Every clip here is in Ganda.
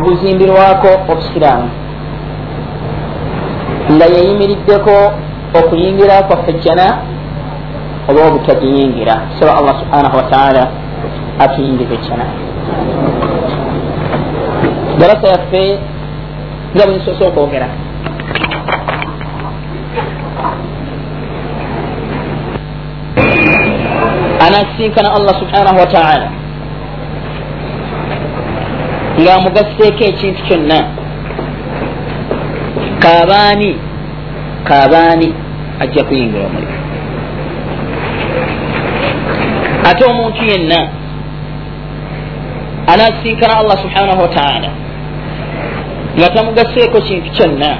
obuzimbirwako obusiraamu. Nga yeyimiriddeko okuyingira kwaffe jjana oba obutagiyingira saba allah subhanahu wataala atuyingiza ejjana darasa yaffe nga bwensoose okwogera. Anasinkana allah subhanahu wataala ngaamugaseeko ekintu kyonna. Kaabaani kaabaani ajja kuyingira omulimu ate omuntu yenna anasinkana allah subhanahu wataala nga tamugaseeko kintu kyonna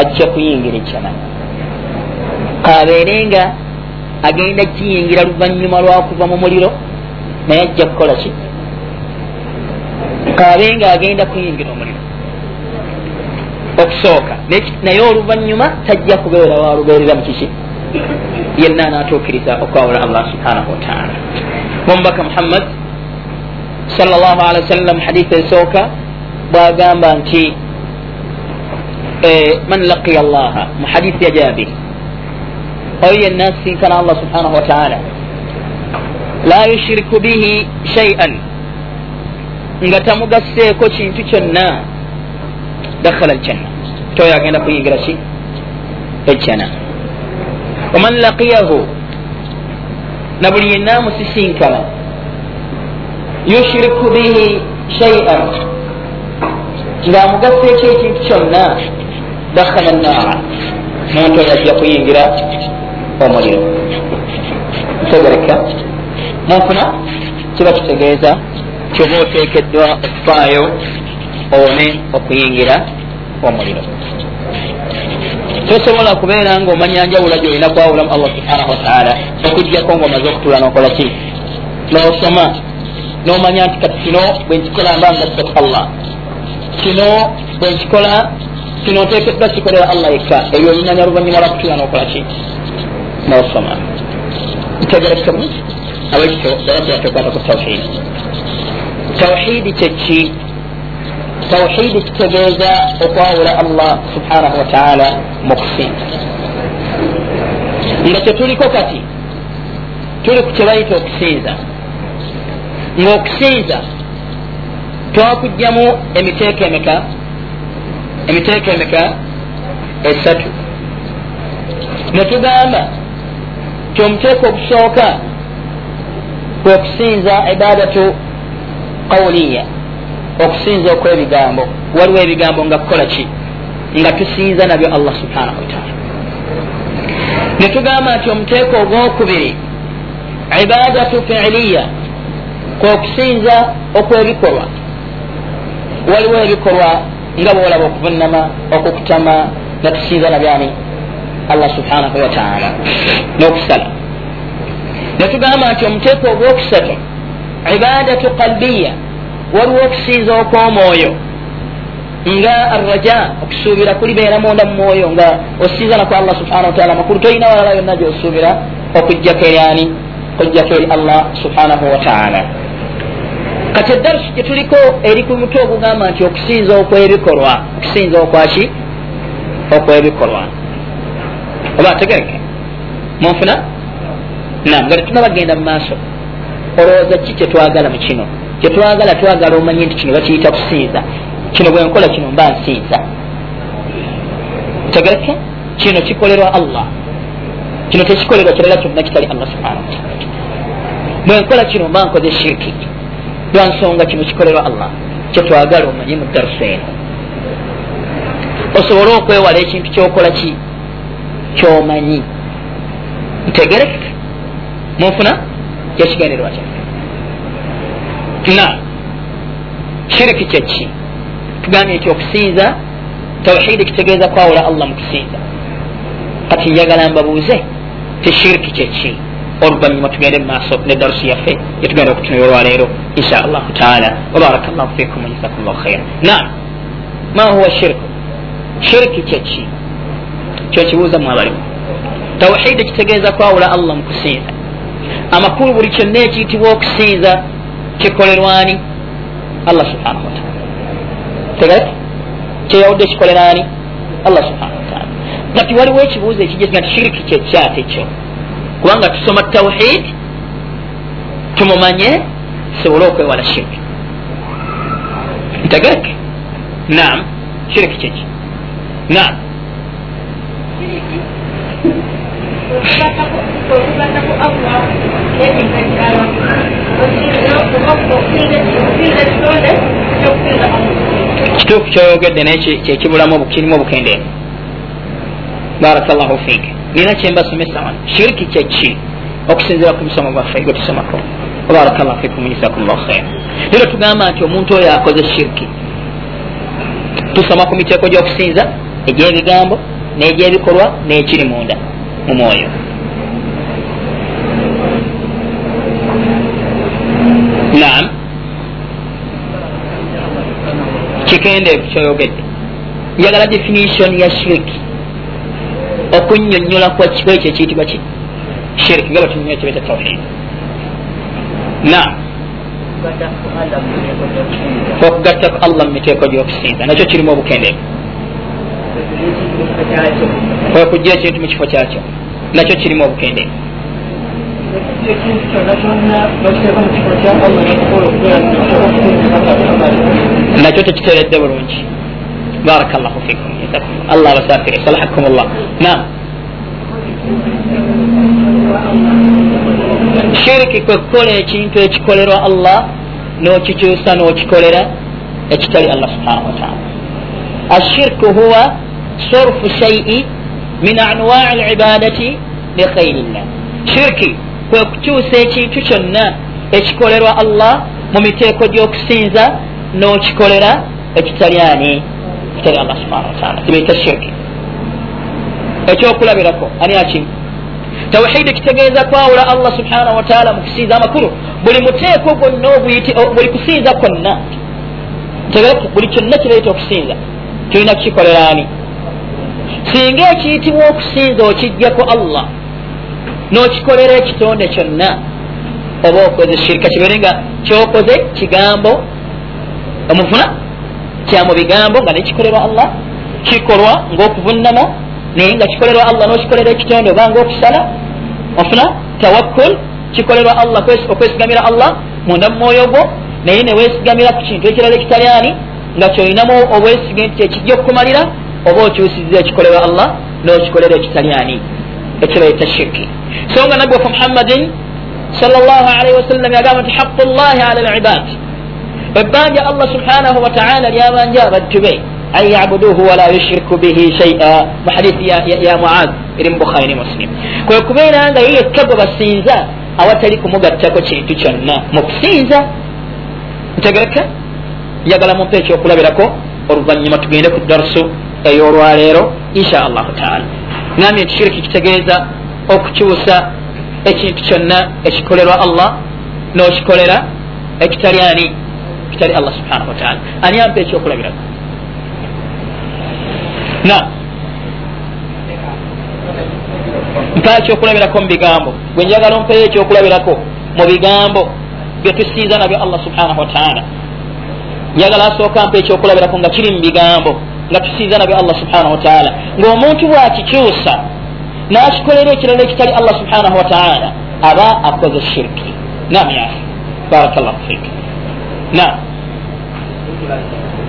ajja kuyingira ekyana kabeerenga agenda kiyingira luvanyuma lwakuva mu muliro naye ajja kukola ki kabenga agenda kuyingira omuliro. Okusooka. Naye oluvanyuma tajja kubeera walubeerera mukiki yenna anatuukiriza okwawula allah subhanahu wataala omubaka muhammad salllah alihi wasallam haditha esooka bwagamba nti man laqiya allaha mu hadithi ya jabiri oyo yenna asinkana allah subhanahu wataala la yushiriku bihi shaian nga tamugaseeko kintu kyonna dakhala aljanna. Toyo agenda kuyingira ki? Ejjana waman laqiyahu na buli yenna amusisinkana yushiriku bihi shaian ngaamugaseeko ekintu kyonna dakhala annaara. Muntu oyo ajja kuyingira omuliro. Ntegereka. Munfuna kiba kitegeeza kyoba oteekeddwa okufaayo one okuyingira omuliro. Tosobola kubeera nga omanya njawula gyolina kwawulamu allah subhanahu wataala okugjako ngaomaze okutula nokola ki? Nosoma. Nomanya nti kati kino bwenkikola mba ngasseko allah. Kino bwenkikola kino nteekeddwa kikolera allah yekka. Ebyo olimanya oluvanyuma lwakutula nokola ki? Nosoma. Ntegerekemu abekyo darajatekwata ku tawhidi tawhidi kyeki tawhidi kitegeeza okwawula allah subhanahu wataala mukusinza nga kyetuliko kati tuli ku kyebayita okusinza ngaokusinza twakugjamu emiteeko emeka emiteeko emeka esatu netugamba kyomuteeko ogusooka kwekusinza ibadatu qawliya. Okusinza okwebigambo. Waliwo ebigambo nga kukola ki? Nga tusinza nabyo allah subhanahu wataala netugamba nti omuteeko ogwokubiri ibadatu fiiliya kwekusinza okwebikolwa. Waliwo ebikolwa nga bwolaba okuvunama okukutama nga tusinza nabyani allah subhanahu wataala n'okusala. Netugamba nti omuteeko ogwokusatu ibadatu qalbiya waliwo okusinza okw'omwoyo nga arraja okusuubira kulibeera munda mu mwoyo nga osinza naku allah subhanahu wataala makulu tolina walala yonna gyosuubira okujjako eryani okujjako eri allah subhanahu wataala kati eddarusu gyetuliko eri ku mutwe ogugamba nti okusinza okwebikolwa okusinza okwaki okwebikolwa oba ategereke munfuna nam nga tetunabagenda mu maaso olowooza ki kyetwagala mu kino? Kyetwagala twagala omanye nti kino bakiyita kusinza kino bwenkola kino mba nsinza tegereke? Kino kikolerwa allah. Kino tekikolerwa kirala kyonna kitali allah subhanahu wataala bwenkola kino mba nkoze shiriki lwansonga kino kikolerwa allah. Kyetwagala omanye mu darusu eno. Osobole okwewala ekintu kyokola ki? Kyomanyi. Ntegereke munfuna kyekigendererwa kyaffe na shiriki kyeki tugambye nti okusinza tawhidi kitegeeza kwawula allah mukusinza kati njagala mbabuuze ti shiriki kyeki oluvanyuma tugende mumaaso ne darusi yaffe yetugenda okutunula olwaleero insha allahu taala. Wabaraka llahu fikum wajazakum llahu khaira naam ma huwa shirku shiriki kyeki kyokibuuza mu abalimu tawhidi kitegeeza kwawula allah mukusinza amakulu buli kyonna ekiyitibwa okusinza kikolerwani allah subhanahu wataala tegati kyeyawudde kikolerani allah subhanahu wataala kati waliwo ekibuuzo ekigezi nga tishiriki kyekyate kyo. Kubanga tusoma tawhid tumumanye tusobole okwewala shiriki. Ntegereke. Nam shiriki kyeki nam kituufu kyoyogedde naye kyekibulamu kirimu obukendeevu baraka llahu fik. Nina kyembasomesa wano shiriki kyeki okusinzira ku musomo gwaffe gwe tusomako baraka llahu fikum jasakum llahu khaira lero tugamba nti omuntu oyo akoze shiriki tusoma ku miteeko gyokusinza egyebigambo n'egyebikolwa n'ekiri munda mu mwoyo naam kikendeevu kyoyogedde. Njagala definition ya shiriki. Okunyonyola kwekyo ekiyitibwa ki? Shiriki. Nga batunyonyola kibeta tawhid. Naam okugattaku allah mu miteeko gyokusinza. Nakyo kirimu obukendeevu okujja ekintu mu kifo kyakyo. Nakyo kirimu obukendeevu nakyo tekiteredde bulungi. Baraka llahu fikum. Allah abasafire salahakum llah nam shiriki kwekukola ekintu ekikolerwa allah nokikyusa nokikolera ekitali allah subhanahu wataala ashirku huwa sorfu shaii min anwai libadati likhairi llah shirki kwe kukyusa ekintu kyonna ekikolerwa allah mu miteeko gy'okusinza n'okikolera ekitali ani ekitali allah subhana wataala kibiyita shirki ekyokulabirako ani akimu tawhidi kitegeeza kwawula allah subhanahu wataala mu kusinza amakulu buli muteeko gwonna buli kusinza kwonna buli kyonna kireeta okusinza tulina kukikolera ani. Singa ekiyitibwa okusinza okijjako allah n'okikolera ekitonde kyonna. Oba okoze shirika kibeere nga kyokoze kigambo omufuna kya mu bigambo nga nekikolerwa allah kikolwa ngaokuvunama naye nga kikolerwa allah n'okikolera ekitonde oba ngaokusala ofuna tawakkul kikolerwa allah okwesigamira allah munda mu mwoyo gwo naye newesigamira ku kintu ekirala ekitali ani nga kyolinamu obwesige nti ekijja okukumalira oba okyusiza ekikolerwa allah n'okikolera ekitali ani ekibayita shirki so nga nabbi wafe muhammadin wasallam yagamba nti haqu llahi ala libad ebbanja allah subhanahu wataala lyabanja abaddu be an yabuduhu wala yushiriku bihi shaia mu hadithi ya muaz eri mu bukhari ne muslim kwe kubeera nga ye yekka gwe basinza awatali kumugattako kintu kyonna mu kusinza ntegereka njagala mumpa ekyokulabirako oluvanyuma tugende ku darusu ey'olwaleero insha allahu taala nambye nti shiriki kitegeeza okukyusa ekintu kyonna ekikolerwa allah n'okikolera ekitali ani? Kitali allah subhanahu wataala ani ampa ekyokulabirako na mpa ekyokulabirako mu bigambo. Gwe njagala ompeyo ekyokulabirako mu bigambo byetusinza nabyo allah subhanahu wataala njagala asooka mpa ekyokulabirako nga kiri mu bigambo nga tusinza nabyo allah subhanahu wataala ngaomuntu bwakikyusa nakikolera ekirala ekitali allah subhanahu wataala aba akoze shirki. Nam yafe barakallahu fik. Nam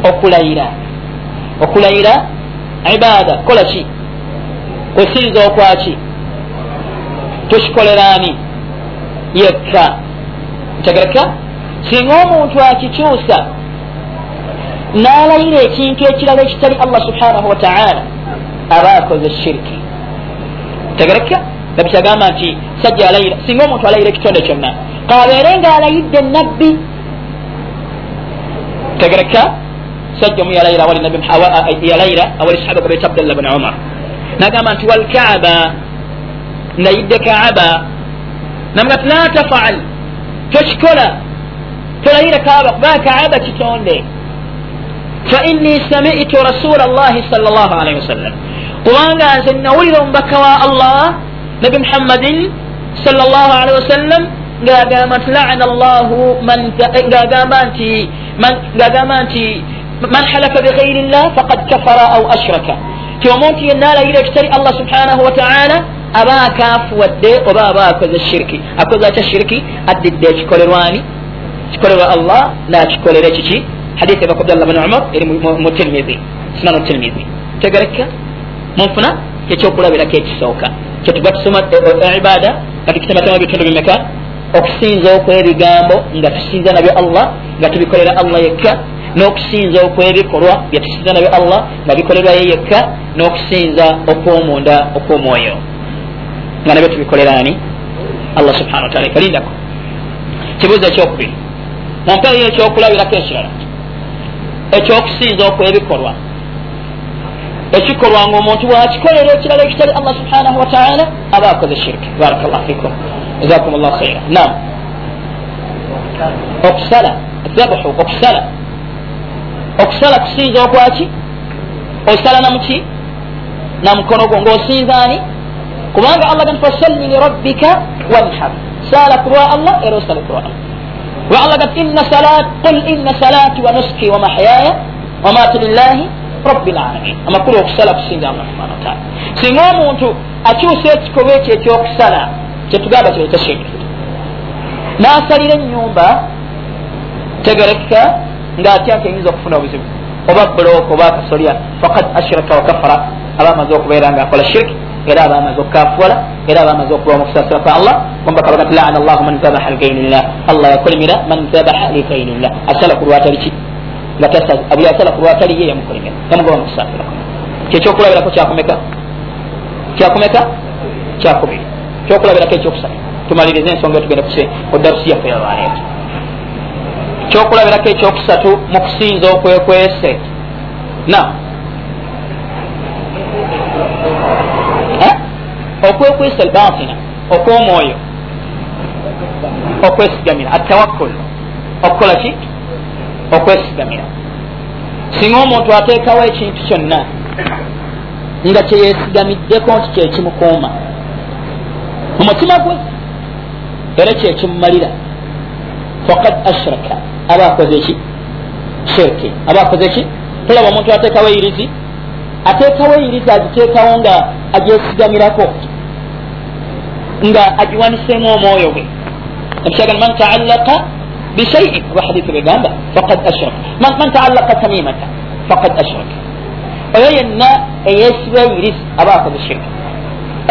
okulayira. Okulayira ibada kola ki? Kusinza okwaki tukikolerani yekka. Ntegereka singa omuntu akikyusa n'alayira ekintu ekirala ekitali allah subhanahu wataala aba akoze shirki. Tegereka nabi kyagamba nti sajja alayira singa omuntu alayira ekitonde kyonna kabeere nga alayidde nabbi. Tegereka sajja omu yalayira yalayira awali sahaba gwe beta abdullah bni umar. Nagamba nti walkaaba nayidde kaaba. Namuga ti la tafaal tokikola tolayira kaaba. Kubanga kaaba kitonde fainni samitu rasula llahi sal llah alaihi wasallam kubanga nze nawulira omubaka wa allah nabi muhammadin sal llah alihi wasallam ngagamba nti laana llahu ngagamba nti man halafa bighairi llah faqad kafara au ashraka ti omuntu yenna alayira ekitali allah subhanahu wataala aba akafuwadde oba aba akoze shiriki akoze atya shiriki addidde ekikolerwani kikolerwa allah nakikolera kiki hadithi eva kubdallah bni umar eri mu tirmizi sunanu tirmizi tegereka munfuna kyekyokulabirako ekisooka kyetuga tusoma e, e, ibada nga tukitematema bitundu bimeka okusinza okwebigambo nga tusinza nabyo allah nga tubikolera allah yekka n'okusinza okwebikolwa byetusinza nabyo allah nga bikolerwayo yekka n'okusinza okwomunda okwomwoyo nga nabyo tubikolerani allah subhana wataala ekalindako kibuuzo ekyokubiri mumpeeyo ekyokulabirako ekirala ekyokusinza okwebikolwa. Ekikolwa nga omuntu wakikolera ekirala ekitali allah subhanahu wataala aba akoze shiriki baraka llah fikum. Jazakum llah khaira nam okusala. Zabuhu okusala. Okusala kusinza okwaki? Osala namuki namukono gwo ngaosinzaani kubanga allah gani fasalli lirabbika wanhar. Sala kulwa allah era osala kulwa allah allah gati inna salat qul inna salati wa nuski wa mahyaya wa mati lillahi rabbilalamin amakulu okusala kusinza allah subhana wataala singa omuntu akyusa ekikolwa ekyo ekyokusala kyetugamba kireta shirki nasalira enyumba tegerekeka ngaatya nti eyinza okufuna obuzibu oba buloko oba akasolya fakad ashraka wakafara aba amaze okubeera nga akola shirki era aba amaze okukafuwala era aba amaze okuba mukusasira kwa allah? Ombakabaga nti laana llahu man zabaha ligainillah allah yakolimira man zabaha ligainillah asala ku lwataliki nga buli asala ku lwatali ye yamukolimira yamugoba mukusasira kyekyokulabirako kyakumeka kyakumeka kyakubiri kyokulabirako ekyokusatu tumalirize ensonga etugenda kuse odarusi yaffe yalwaleero kyokulabirako ekyokusatu mu kusinza okwekwese na okwekwesa albatina okwomwoyo okwesigamira atawakkul okukola ki okwesigamira singa omuntu ateekawo ekintu kyonna nga kyeyesigamiddeko nti kyekimukuuma mumutima gwe era kyekimumalira fakad ashraka aba akoze ki shirki aba akoze ki tolaba omuntu ateekawo eyirizi ateekawo eyirizi agiteekawo nga agyesigamirako nga agiwaniseemu omwoyo gwe. Ekisagani man taallaka bishaiin oba hadisi begamba fakad ashraka man taallaka tamimata fakad ashraka oyo yenna eyesiba eyirizi aba akoze shirki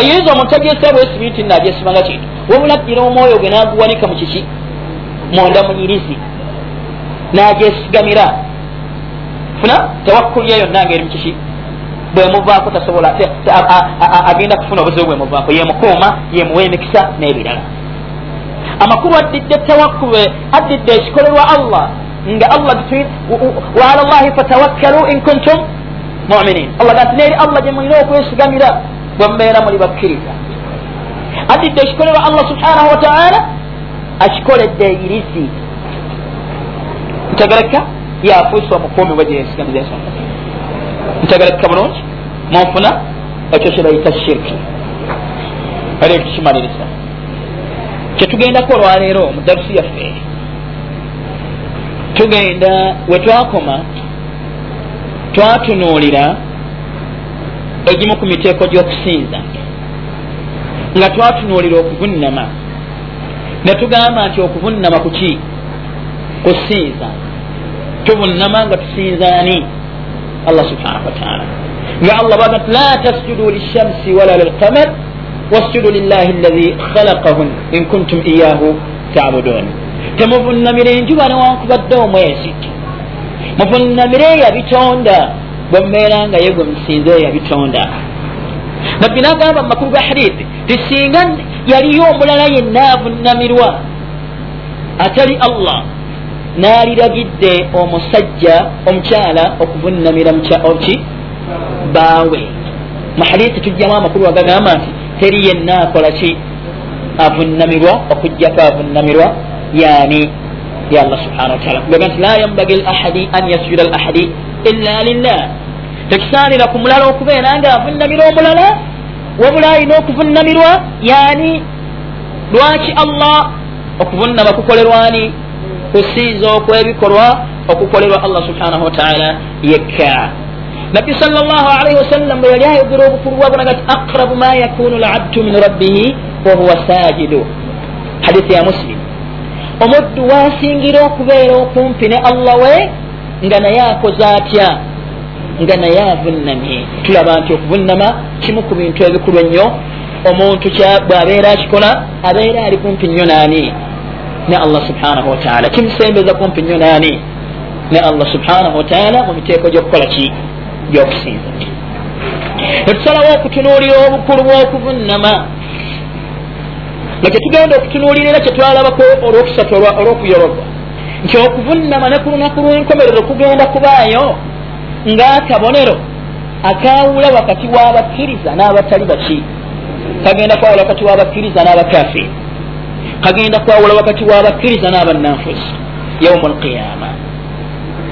eyirizi omuntu agyesiba bwesibi nti naagyesibanga kintu wabula gira omwoyo gwe naguwanika mu kiki? Munda muyirizi nagyesigamira. Funa tewakkulya yonna ngaeri mukiki bwemuvaako tasobola agenda kufuna obuzibu bwemuvaako yemukuuma yemuwa emikisa n'ebirala amakulu addidde tawakkulu addidde ekikolerwa allah. Nga allah waala llahi fatawakkalu in kuntum muminin. Allah ga nti neeri allah gye mulina okwesigamira bwe mubeera muli bakkiriza addidde ekikolerwa allah subhanahu wataala akikoledde eyirizi ntegereka yafuusa omukuumi we gyeyesigamiza ensonga ntegereka bulungi munfuna ekyo kyebayita shirki ali tukimaliriza kyetugendako olwaleero mu darusi yaffe tugenda wetwakoma twatunuulira egimu ku miteeko gy'okusinza. Nga twatunuulira okuvunama netugamba nti okuvunama kuki kusinza. Tubunama nga tusinzaani allah subhanahu wataala nga allah baga ti la tasjudu lishamsi wala lilqamar wasjudu lillahi allazi khalaqahun in kuntum iyahu tabudun temuvunamire enjuba newankubadde omwezi muvunamire yabitonda bwemubeera nga ye gwe musinze yabitonda. Nabbi nagamba mu makulu ga hadithi tisinga yaliyo omulala yenna avunamirwa atali allah naliragidde omusajja omukyala okuvunamira ki baawe. Mu hadithi tujjamu amakulu agagamba nti teri yenna akola ki? Avunamirwa okugjako avunamirwa yani ya allah subhana wataala kugaga nti la yambagi lahadi an yasjuda lahadi illa lillah. Tekisaanira ku mulala okubeera nga avunamira omulala wabula alina okuvunamirwa yani lwaki allah okuvunama kukolerwani kusinza okwebikolwa okukolerwa allah subhanahu wataala yekka. Nabbi salllahalaihi wasallam bwe yali ayogera obukulu bwabona gati aqrabu ma yakunu labdu min rabbihi wahuwa sajidu. Hadisi ya muslim. Omuddu wasingira okubeera okumpi ne allah we nga naye akoze atya? Nga naye avunnamye. Tulaba nti okuvunama kimu ku bintu ebikulu ennyo. Omuntu bwabeera akikola abeera ali kumpi nnyo naani ne allah subhanahu wataala kimusembeza kumpi nnyo naani ne allah subhanahu wataala mu miteeko gyokukola ki gyokusinza netusalawo okutunuulira obukulu bw'okuvunnama nga kyetugenda okutunuulira era kyetwalabako olwokusatu olw'okuyolobwa nti okuvunnama ne ku lunaku lw'enkomerero kugenda kubaayo ng'akabonero akawula wakati w'abakkiriza n'abatali baki kagenda kwawula wakati w'abakkiriza n'abakafiri kagenda kwawula wakati w'abakkiriza n'abannanfusi yaumu alqiyama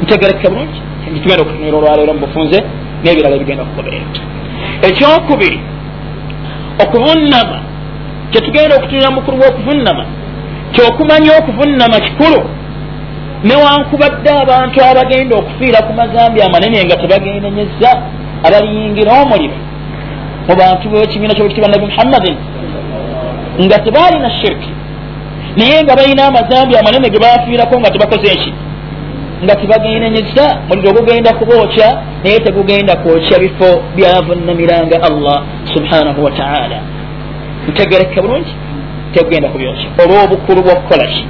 ntegereke bulungi. Tugenda okutunira olwaleero mubufunze n'ebirala ebigenda okugoberera ekyokubiri okuvunnama. Kyetugenda okutunira mukulu w'okuvunnama kyokumanya okuvunnama kikulu newankubadde abantu abagenda okufiira ku mazambi amanene nga tebagendenyeza abaliyingira omuliro mu bantu bekibiina kyobukitiba nabi muhammadin nga tebaalina shirki naye nga balina amazambi amanene ge bafiirako nga tebakoze eki nga tebagendenyeza muliro gugenda kubookya naye tegugenda kwokya bifo byavunamiranga allah subhanahu wataala ntegereke bulungi tegugenda kubyokya olw'obukulu bwokukolaki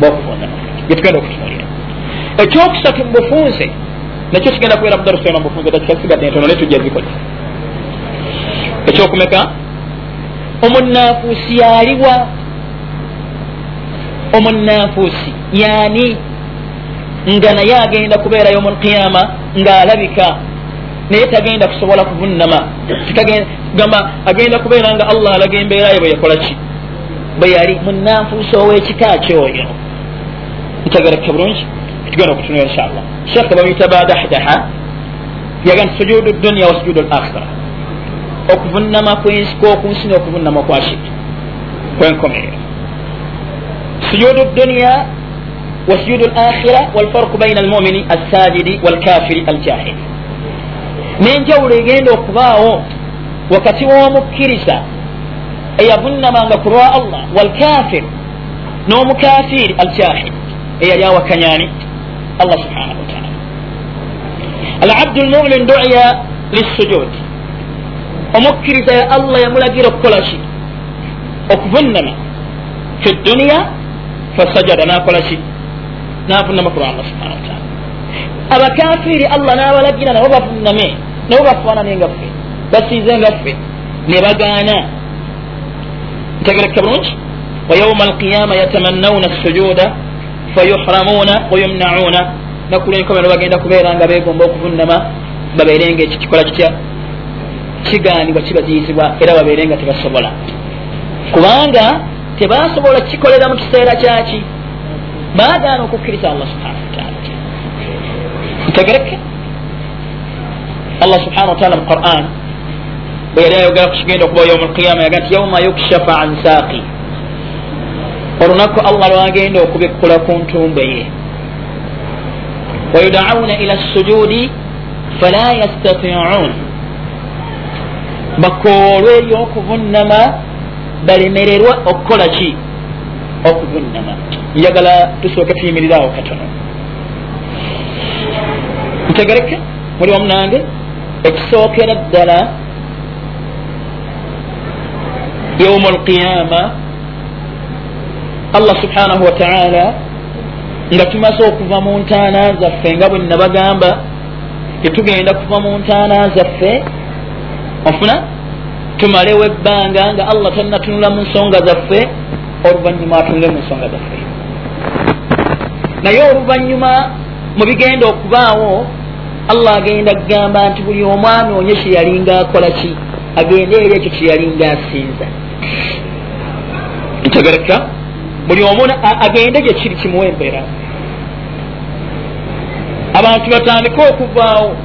bwokuvunama getugenda okutunulira ekyokusatu mubufunze nakyo kigenda kubeera mudarusona mubufunze takikasigadde entono naye tujja zikola ekyokumeka? Omunanfuusi yaliwa omunanfuusi yani nga naye agenda kubeera yomu lqiyama ngaalabika naye tagenda kusobola kuvunnama. Gamba agenda kubeera nga allah alaga embeerayo bwe yakola ki? Bwe yali munanfuusi ow'ekika kyoyo ntegereke bulungi tugenda okutunula inshallah shekhe bamuyita badahdaha yaga nti sujudu dunia wa sujudu lakhira okuvunnama kwensi kwokunsi n'okuvunnama kwaki kwenkomerero sujudu dunia wa sujudu lakhira walfarku baina almumini assajidi walkafiri aljahil n'enjawulo egenda okubaawo wakati w'omukkiriza eyavunnamanga ku lwa allah walkafir n'omukafiri aljahil eyali awakanyani allah subhanahu wataala alabdu lmumin duya lissujud omukkiriza ya allah yamulagira okukola ki okuvunnama fi duniya fasajada nakola ki? Navunnama kulwa allah subhanahu wataala abakafiri allah nabalagira nabo bavunname nabo bafaanane ngaffe basinze ngaffe ne bagaana. Ntegereke bulungi? Wa yauma alqiyama yatamannawuna sujuda fayuhramuuna wayumnauna nakulwenkomero bagenda kubeera nga begomba okuvunnama babeere nga eki kikola kitya? Kiganibwa kibaziyizibwa era babeere nga tebasobola. Kubanga tebasobola kikolera mu kiseera kyaki baagaana okukkiriza allah subhanahu wataala ntegereke allah subhanahu wataala mu quran bwe yali ayogera ku kigenda okuba yauma alqiyama yaga nti yauma yukshafa an saaqi olunaku allah lwagenda okubikkula ku ntumbe ye wayudauna ila sujudi fala yastatiun bakoolwe eri okuvunnama balemererwa okukola ki? Okuvunnama njagala tusooke tuyimiriraawo katono. Ntegereke muli wamu nange ekisookera ddala yauma alqiyama allah subhanahu wataala nga tumaze okuva mu ntaana zaffe nga bwe nabagamba tetugenda kuva mu ntaana zaffe. Ofuna tumalewo ebbanga nga allah tannatunula mu nsonga zaffe oluvanyuma atunule mu nsonga zaffe. Naye oluvanyuma mu bigenda okubaawo allah agenda kugamba nti buli omu anoonye kyeyalinga akola ki? Agende eri ekyo kyeyalinga asinza ntegereka buli omu agende gye kiri kimuwa embeera abantu batandike okuvaawo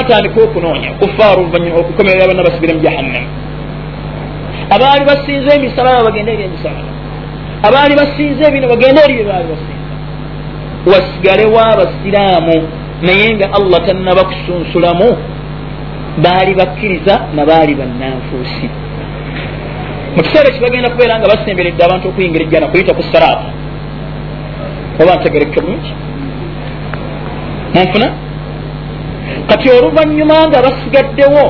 atandike okunoonya okufaaru oluvanyuma okukomerera bana basibire mu jahannama abaali basinza emisala abo bagende eri emisala. Abaali basinza ebino bagende eri bye baali basinza wasigalewo abasiraamu naye nga allah tannaba kusunsulamu baali bakkiriza nabaali bannanfuusi. Mu kiseera ekibagenda kubeera nga basemberedde abantu okuyingira ejjana kuyita ku saraata oba ntegereke bulungi? Munfuna kati oluvanyuma nga basigaddewo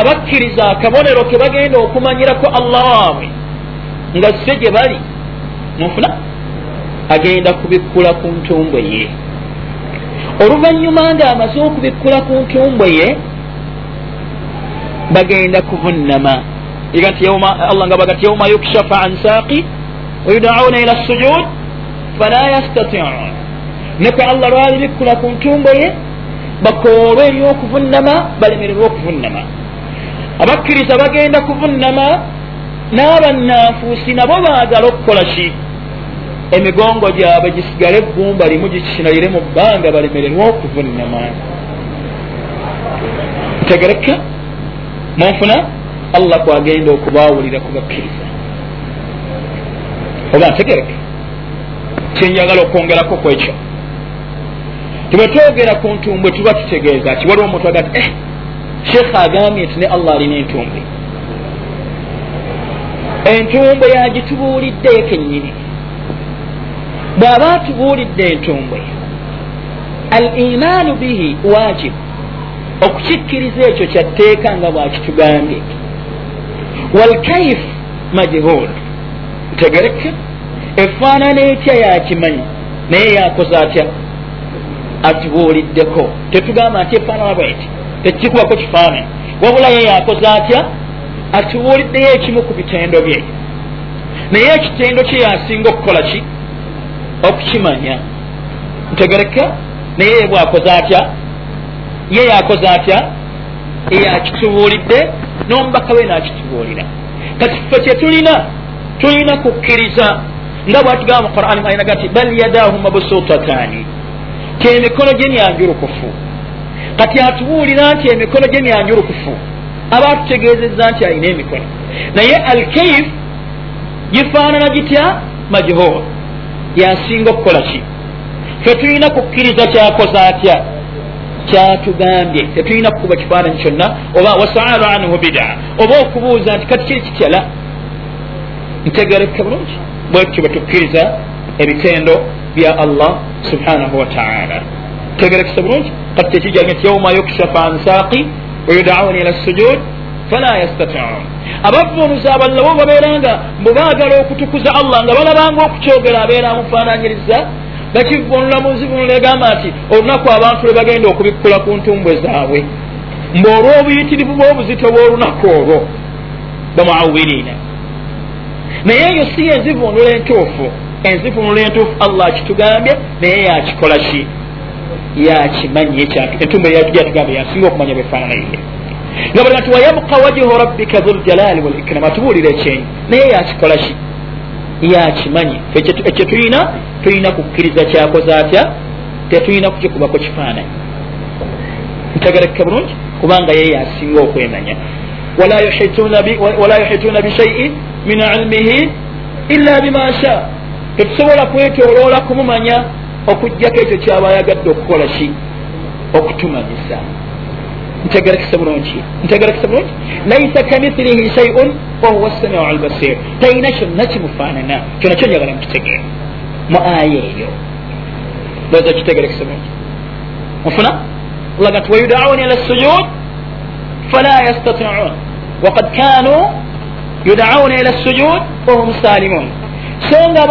abakkiriza akabonero ke bagenda okumanyirako allah waabwe nga se gye bali munfuna agenda kubikkula ku ntumbwe ye. Oluvanyuma nga amaze okubikkula ku ntumbwe ye bagenda nti allah nga baga nti yauma yukshafa an saaqi wayudauna ila sujud fala yastatiun nekwe allah lwali bikkula ku ntumbwe ye bakoolwe eri okuvunnama balemererwe okuvunnama abakkiriza bagenda kuvunnama n'abannanfuusi nabo baagala okukola ki? Emigongo gyabwe gisigale ebbumba limu gikinalire mu bbanga balemererwe okuvunnama ntegereka munfuna allah kwagenda okubaawulira kubakkiriza oba ntegereka kyenjagala okwongerako kwekyo tibwetwogera ku ntumbwe tuba tutegeeza ki waliwo omuntu aga ti eh sheekha agambye nti ne allah alina entumbwe entumbwe yagitubuuliddeyo kennyini. Bw'aba atubuulidde entumbwe al imaanu bihi wajibu okukikkiriza ekyo kyatteeka nga bwakitugambye. Walkaif majhul ntegereke efaanana etya yakimanyi naye yakoze atya atubuuliddeko tetugamba nti efaanana bweti tekikubako kifaananyi. Wabula ye yakoze atya? Atubuuliddeyo ekimu ku bitendo bye. Naye ekitendo kye yasinga okukola ki? Okukimanya. Ntegereka naye ye bwakoze atya? Ye yakoze atya? Yakitubuulidde n'omubaka we nakitubuulira. Kati ffe kyetulina tulina kukkiriza nga bwatugamba mu qurani ayinaga nti bal yadahu mabusutataani ti emikono gye myanjulukufu kati atubuulira nti emikono gye myanjulukufu aba atutegeezezza nti alina emikono naye alkaif gifaanana gitya? Majhul. Yasinga okukola ki? Fe tulina kukkiriza kyakoze atya? Kyatugambye. Tetulina kukuba kifaananyi kyonna oba wasaalu anhu bida. Oba okubuuza nti kati kiri kityala? Ntegereke bulungi. Bwekyo bwetukkiriza ebitendo bya allah subhanahu wataala tegerekese bulungi kati tekijage nti yauma yukshafa an saaqi wayudauna ila sujud fala yastatiun abavunuza abalabo babeera nga bwebaagala okutukuza allah nga balabanga okukyogera abeera amufaananyiriza bakivunula muzivunula egamba nti olunaku abantu lwe bagenda okubikkula ku ntumbwe zaabwe mbe olw'obuyitirivu bw'obuzito bw'olunaku olwo bamuawiriina naye eyo si enzivunula entuufu enzivunula entuufu allah kitugambye naye yakikola ki? Yakimanye entumba yatugambye yasinga okumanya bwefaananaye nga bali nti wayabuka wajihu rabbika dhuljalaali walikrama atubuulira ekyenyi. Naye yakikola ki? Yakimanye ekyo tulina tulina kukkiriza kyakoze atya? Tetulina kukikubako kifaananyi. Ntegereke bulungi kubanga ye yasinga okwemanya. Wala yuhituuna bishaiin min ilmihi illa bima sha tetusobola kwetoloola kumumanya okugjako ekyo kyaba ayagadde okukola ki? Okutumanyisa. Ntegerekese bulungi. Ntegerekese bulungi. Laisa kamithilihi shaiun wahuwa samiu albasir talina kyonna kimufaanana. Kyona kyo njagala mukitegeera mu aya eyo. Loza kitegerekese bulungi. Mufuna laga nti wayudauna ila sujud fala yastatiun. Wakad kanu yudauna ila sujud wahum salimun so nga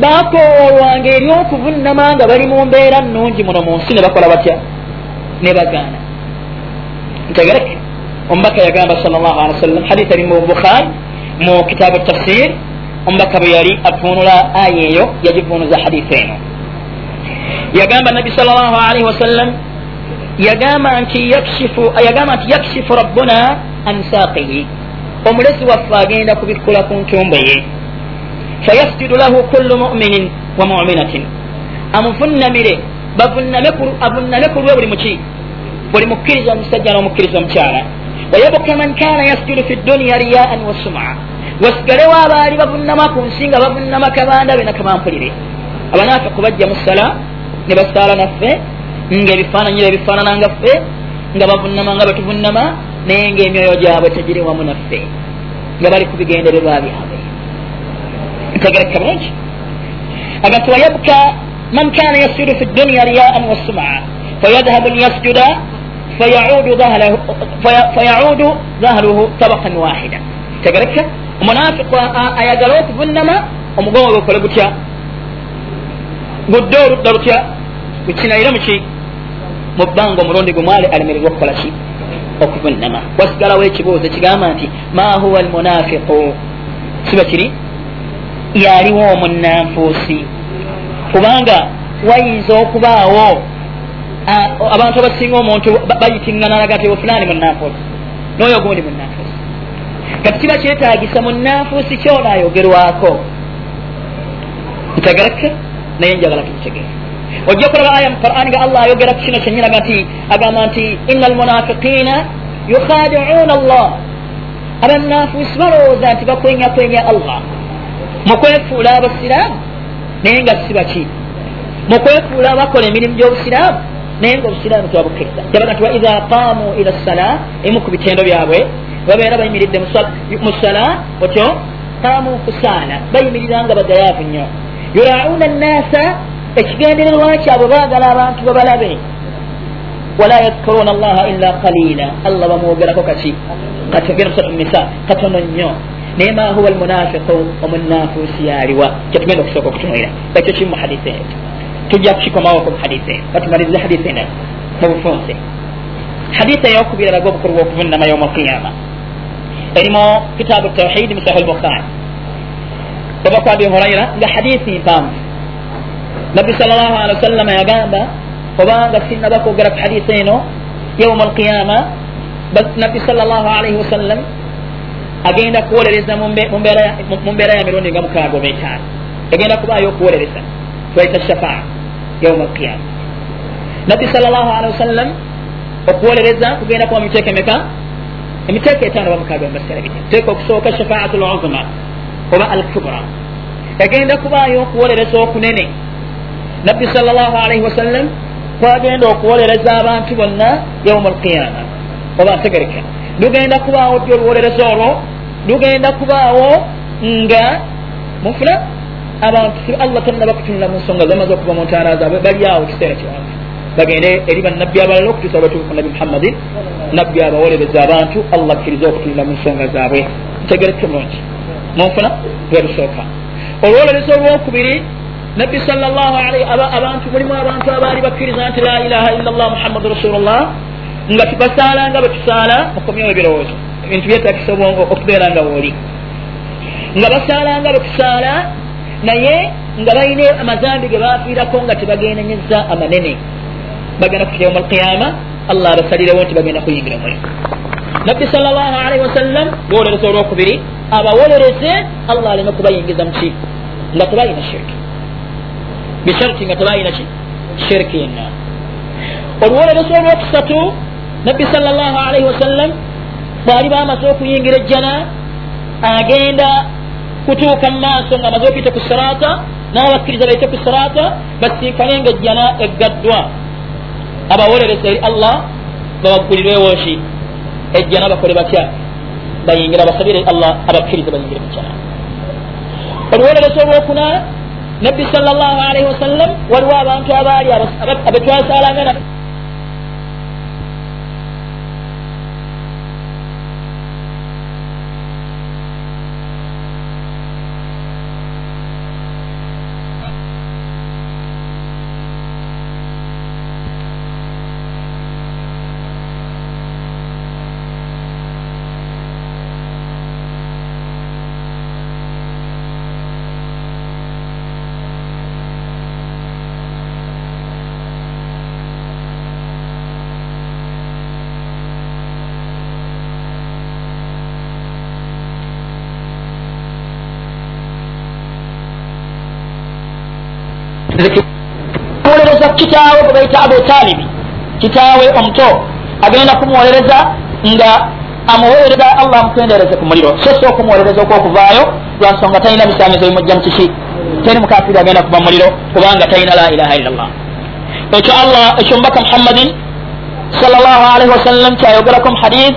bakoolwanga eri okuvunama nga bali mu mbeera nungi muno mu nsi ne bakola batya? Ne bagaana. Ntegereke. Omubaka yagamba sal llah ali wasallam hadith ali mu bukhari mu kitaabu tafsir omubaka bwe yali avunula aya eyo yagivunuza hadith eno. Yagamba nabi sal llah alaihi wasallam yagamba nti yagamba nti yakshifu rabbuna an saaqihi omulesi waffe agenda kubikkula ku ntumbe ye fayasjudu lahu kullu muminin wa muminatin amuvunnamire avunname ku lwe buli muki buli mukkiriza omusajja n'omukkiriza omukyala wayabuka man kana yasjudu fi duniya riyaan wa suma wasigalewo abaali bavunnama ku nsi nga bavunnama kabandabe nakamampulire abanafiku bajja mu sala ne basaala naffe ngaebifaananyi ebifaananangaffe nga bavunama nga betuvunama naye ngaemyoyo gyabwe tegiri wamu naffe nga bali ku bigendererwa byabwe ntegereka bulungi agati wayabka man kana yasjudu fi dunya riyaan wasuma fayadhabu liyasjuda fayaudu dhahruhu tabakan wahida tegereka omunafiku ayagala okuvunama omugongo gwekole gutya gudde oludda lutya gukinaire muki mu bbanga omulundi gumwali alemererwa okukola ki okuvunama wasigalawo ekibuuzo kigamba nti ma huwa almunafiqu kiba kiri yaliwo omunanfuusi kubanga wayinza okubaawo abantu abasinga omuntu bayitiŋŋanalaga ti ofulaani munanfuusi noyo gundi munanfuusi kati kiba kyetagisa munanfuusi kyona ayogerwako. Ntegereke naye njagala tukitegeera ojja kulaba aya mu qur'ani nga allah ayogera ku kino kyenyinaga nti agamba nti ina almunafiqina yukhadiuna allah. Abananfuusi balowooza nti bakwenyakwenya allah mukwefuula abasiraamu naye nga si baki. Mukwefuula bakola emirimu gy'obusiraamu naye nga obusiraamu tebabukiriza yabaga nti waidha qaamu ila ssala emu ku bitendo byabwe babeera bayimiridde mu ssala otyo qaamu kusaala bayimirira nga bagayaavu nnyo. Yurauna nnasa ekigendererwa kyabwe baagala abantu babalabe wala yadhkuruna allaha illa qalila allah bamwogerako kaki? Nisa katono nnyo naye ma huwa almunafiqu omunafuusi yaliwa kyetugenda okusooka okutunulira ekyo kimu muhadisi eyo tujja kukikomawoko muhadisi eyo batumalize hadisi eno mu bufunse hadisi eyokubiri eraga obukulu bwokuvunama yoma alqiyama erimu kitaabu tawhidi mu sahih lbukhari ova ku abi huraira nga hadisi mpanvu nabbi sal llahu alehi wa sallama yagamba obanga sinaba kwogera ku hadisi eno yauma alqiyama. Nabbi sal llahu alaihi wasallam agenda kuwolereza mu mbeera ya mirundi nga mukaaga oba etaano egenda kubaayo okuwolereza twaita shafaa yauma alqiyama. Nabbi sal llahu alehi wasallam okuwolereza kugenda kuba mumiteeka emeka? Emiteeka etaano oba mukaaga mumasera bite teeka okusooka shafaatu luzma oba al kubra egenda kubaayo okuwolereza okunene. Nabbi sal llahu alaihi wasallam kwagenda okuwolereza abantu bonna yauma alqiyama. Oba ntegereka lugenda kubaawo ddi oluwolereza olwo lugenda kubaawo nga mufuna abantu allah tanaba kutunula mu nsonga zamaze okuva mu ntaana zaabwe bali awo ekiseera kiwanvu bagende eri bannabbi abalala okutuusa batuufu nabi muhammadin nabbi abawolereza abantu allah akkiriza okutunula mu nsonga zaabwe. Ntegereke mulungi munfuna lwelusooka olwolereza olwokubiri nabbi salllah alaihi abantu mulimu abantu abaali bakkiriza nti la ilaha illa llah muhammadu rasulullah nga basaala nga bwetusaala mukomyewo ebirowoozo. Ebintu byetagisa obwongo okubeera nga wooli nga basaala nga bwetusaala naye nga balina amazambi ge bafiirako nga tebagendanyeza amanene. Bagenda kufika yauma alqiyama allah abasalirewo nti bagenda kuyingira omuli. Nabbi sal llah alaihi wasallam lwolereza olwokubiri abawolereze allah aleme kubayingiza muki nga tebalina shirki. Bisharti nga tebalina ki? Shirki yenna. Oluwolereza olwokusatu nabbi sal llah alaihi wasallam bwali bamaze okuyingira ejjana agenda kutuuka mu maaso nga amaze okuyita ku sirata n'abakkiriza baite ku sirata basinkane nga ejjana eggaddwa. Abawolereza eri allah babaggulirwewo ki ejjana bakole batya? Bayingira basabire allah abakkiriza bayingire mujjana oluwolereza olwokuna nabbi sal llah alaihi wasallam waliwo abantu abaali abetwasalanga kumuwolereza kitaawe gwe bayita abu talibi. Kitaawe omuto agenda kumuwolereza nga amuwolereza allah amukendereze ku muliro so si okumuwolereza okwokuvaayo lwansonga talina bisaamizo bimujja mukiki teri mukafiri agenda kuva muliro kubanga talina la ilaha illallah. Ekyo allah ekyo mubaka muhammadin salllahalihi wasallam kyayogerako muhadith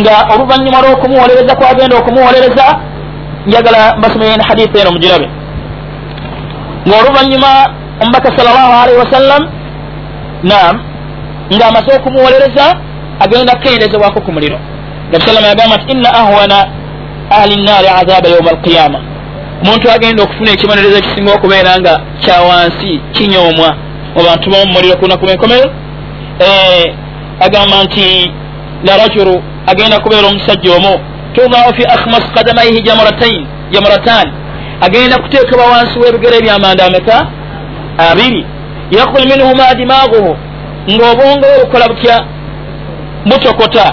nga oluvanyuma lwokumuwolereza kwagenda okumuwolereza njagala mbasomeyeni hadith eno mugirabe ngaoluvanyuma omubaka salllahalihi wasallam nam nga amaze okumuwolereza agenda kukendezebwako ku muliro. Nabi salama yagamba nti inna ahwana ahli nnaari azaba yauma alqiyama omuntu agenda okufuna ekibonerezo ekisinga okubeera nga kyawansi kinyoomwa. Mu bantu bomumuliro kunakuma enkomero eh, agamba nti larajulu agenda kubeera omusajja omu tudau fi akhmas kadamaihi jamratain jamratan agenda kuteekebwa wansi w'ebigere ebyamanda ameka? Abiri. Yakul minhuma dimaguhu ng'obwongo bwe bukola butya? Butokota.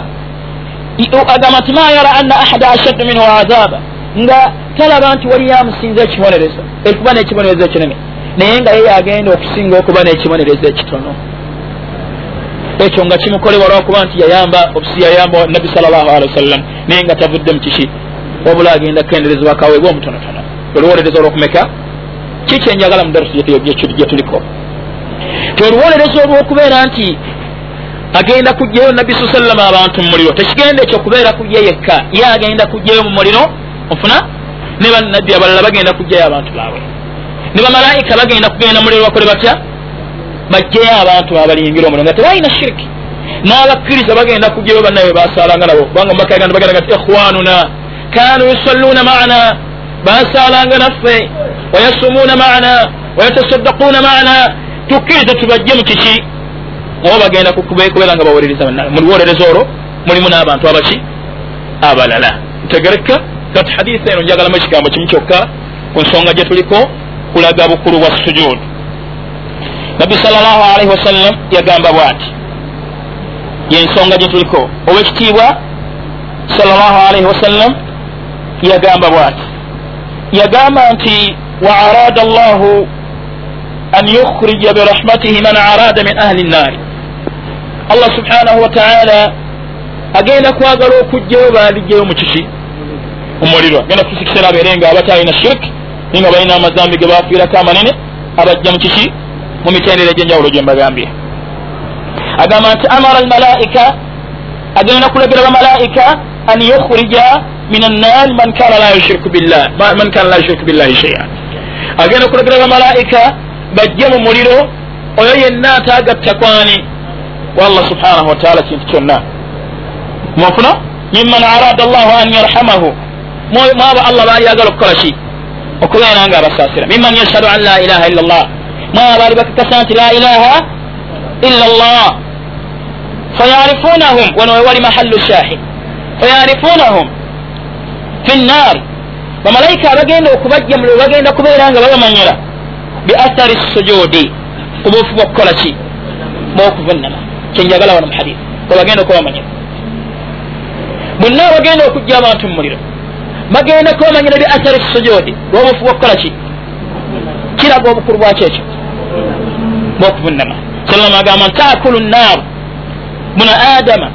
Agamba nti ma yara anna ahada ashaddu minhu azaba nga talaba nti waliyo amusinza ekibonerezo ekuba n'ekibonerezo ekinene. Naye nga ye yagenda okusinga okuba n'ekibonerezo ekitono. Ekyo nga kimukolebwa lwakuba nti yayamba obusi yayamba nabbi salllahalihi wasallam naye nga tavudde mu kiki? Wabula agenda kukenderezebwa kaweebwa omutonotono oluwolereza olwokumeka kikyenjagala mu darusi gye tuliko ti oluwolereza olwokubeera nti agenda kugjayo nabbi sa sallama abantu mu muliro tekigenda ekyo kubeera kugye yekka ye agenda kugjayo mu muliro ofuna ne bannabbi abalala bagenda kugjayo abantu baabwe ne bamalayika bagenda kugenda muliro bakole batya bajjeyo abantu babalingira omuliro nga tebalina shiriki n'abakkiriza bagenda kugjayo bannabe basalanga nabo kubanga mumakaganda bagenda ti ikhwanuna kanu yusalluuna maana basalanga naffe wayasumuuna maana wayatasaddaquuna maana tukkiriza tubajje mu kiki oba bagenda kubeera nga bawolereza bannabe mu luwolereza olwo mulimu n'abantu abaki abalala ntegereka kati hadisi eno njagalamu ekigambo kimu kyokka ku nsonga gye tuliko kulaga bukulu bwa sujudu nabbi salllahalaihi wasallam yagamba bwati yensonga gye tuliko owekitiibwa salllahalaihi wasallam yagamba bwati yagamba nti wa arada llahu an yukhrija birahmatihi man arada min ahli nnaari allah subhanahu wataala agenda kwagala okugjayo baligjayo mu kiki omuliro agenda kutusikisera abeere nga abatalina shiriki naye nga balina amazambi ge bafiirako amanene abajja mu kiki mu mitendera egyenjawulo gye mbagambye agamba nti amara almalaika agenda kulagira bamalaika an yukhrija min annaari man kana la yushiriku billah man kana la yushiriku billahi sheia agenda kulagira bamalaika bajje mu muliro oyo yenna atagatta kwani wallah subhanahu wataala kintu kyonna mwafuna mimman arada allahu an yarhamahu mwaba allah bayagala okukola ki okubeera nga abasasira mimman yashhadu an la ilaha illa llah mwaba baali bakakasa nti la ilaha illa llah fayarifunahum wano wewali mahallu shahid fayarifunahum fi nnaari bamalayika abagenda okubajja muliro bagenda kubeera nga babamanyira bi athari sujudi kubuufu bwokukola ki bwokuvunama kyenjagala wano muhadith webagenda okubamanyira bonna bagenda okujja abantu mu muliro bagenda kubamanyira bi athari sujudi lwobuufu bwokukola ki kiraga obukulu bwaki ekyo bwokuvunama salama agamba ntaakulu nnaaru buna adama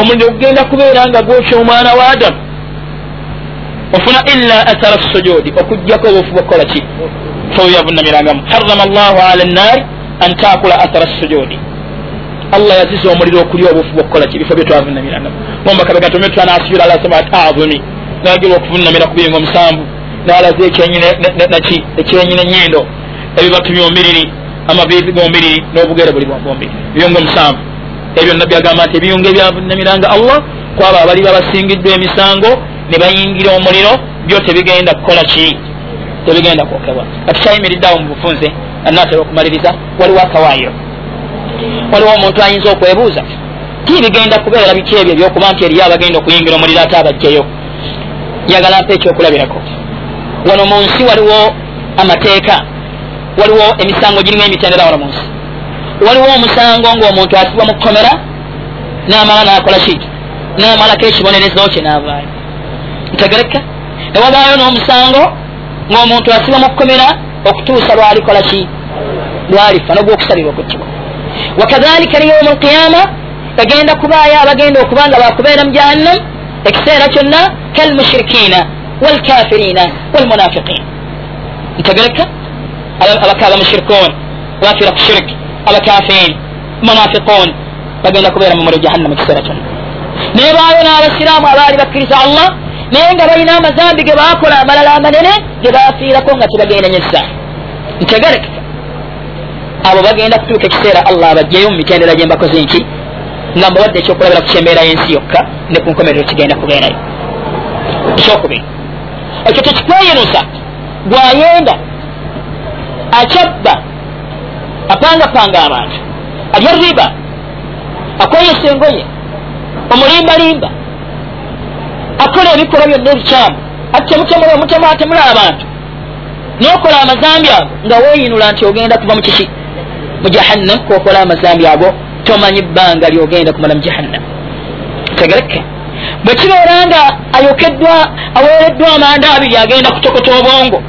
omuliro gugenda kubeera nga gwokya omwana wa adamu ofuna illa athara sujudi okugjako obuufu bwokukola ki? Fobyavunamirangamu harama llahu ala nnaari an taakula athara sujudi allah yaziza omuliro okulya obuufu bwokukola ki? Bifo byetwavunamiragamu ombakabegatume twanasubira alasema atazumi nagira okuvunamira ku biringo omusanvu. Nalaze ekyenaki ekyenyina enyindo ebibatu byombiriri amavivi gombiriri n'obugere buli bwombiriri biyungo omusanvu ebyo nabbi agamba nti ebiyungo ebyavunamiranga allah kwabo abali babasingiddwa emisango ne bayingira omuliro byo tebigenda kukola ki? Tebigenda kwokebwa. Atukyayimiriddeawo mu bufunze anaatera okumaliriza waliwo akawaayiro waliwo omuntu ayinza okwebuuza ti bigenda kubeera biki ebyo ebyokuba nti eriyo abagenda okuyingira omuliro ate abajjayo njagala mpa ekyokulabirako. Wano mu nsi waliwo amateeka waliwo emisango girimu emitendera wano mu nsi waliwo omusango ngaomuntu asibwa mu kkomera namala nakola ki namalako ekibonerezo kye navaayo. Ntegereka newabaayo n'omusango ngaomuntu asibwa mu kkomera okutuusa lwalikola ki? Lwalifa nogwokusalira okuttibwa wakadhalika ni yaumu alqiyama bagenda kubaayo abagenda okuba nga bakubeera mu jahannam ekiseera kyonna kalmushirikina walkafirina walmunafiqin ntegereka abakaba mushirikun bafira ku shirik abakafiri munafiqun bagenda kubeera mu muliro jahannama mu kiseera kyonna naye baayo n'abasiraamu abaali bakkiriza allah naye nga balina amazambi ge bakola amalala amanene ge bafiirako nga tebagendanyesa ntegerekeka abo bagenda kutuuka ekiseera allah abajjeyo mu mitendera gye mbakoze nki nga mbawadde ekyokulabira ku kyembeera y'ensi yokka ne ku nkomerero kigenda kubeerayo ekyokubiri ekyo tekikweyinusa gwayenda akyabba apangapanga abantu alya riba. Akweyesa engoye omulimbalimba akola ebikolwa byonna ebikyamu atemutemula omutemu atemula abantu. Nokola amazambi ago nga weyinula nti ogenda kuva mu kiki? Mu jahannam kokola amazambi ago tomanyi bbanga lyogenda kumala mu jahannam. Tegereke. Bwe kibeera nga ayokeddwa aweereddwa amanda abiri agenda kutokota obwongo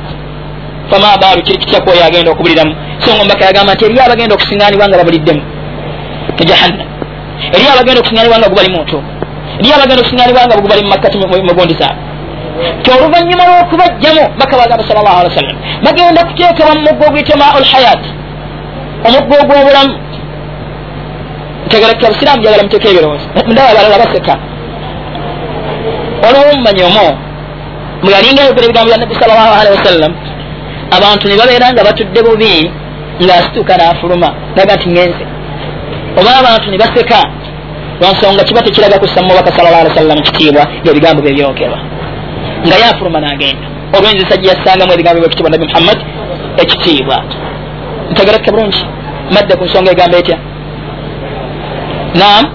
fama baalu kiri kityakwoyo agenda okubuliramu so nga mbaka yagamba nti eri abagenda okusiŋanibwa nga babuliddemu mu jahannam eri abagenda okusiŋanibwa nga gubali muntu eri abagenda okusiŋanibwa nga gubali mumakkati mugundi zaabwe ti oluvanyuma lwokubajjamu baka bagamba sal llah alih wa sallam bagenda kuteekebwa mu muggo oguyite maul hayat omuggo ogw'obulamu ntegerekera busiraamu jagala muteeka ebirowoozo. Ndaba abalala baseka olwo mumanyi omwo mweyalinga ayogera ebigambo bya nabbi sal llah alihi wasallam abantu ne babeera nga batudde bubi ng'asituka n'afuluma naga nti ngenze. Oba abantu ne baseka lwansonga kiba tekiraga kussa mubaka sal llah alihi wasallam kitiibwa ngaebigambo bye byogerwa nga yafuluma n'agenda. Olwenzisa gye yassangamu ebigambo byekitiibwa nabbi muhammad ekitiibwa. Ntegereke bulungi? Madde ku nsonga egamba etya? Naam.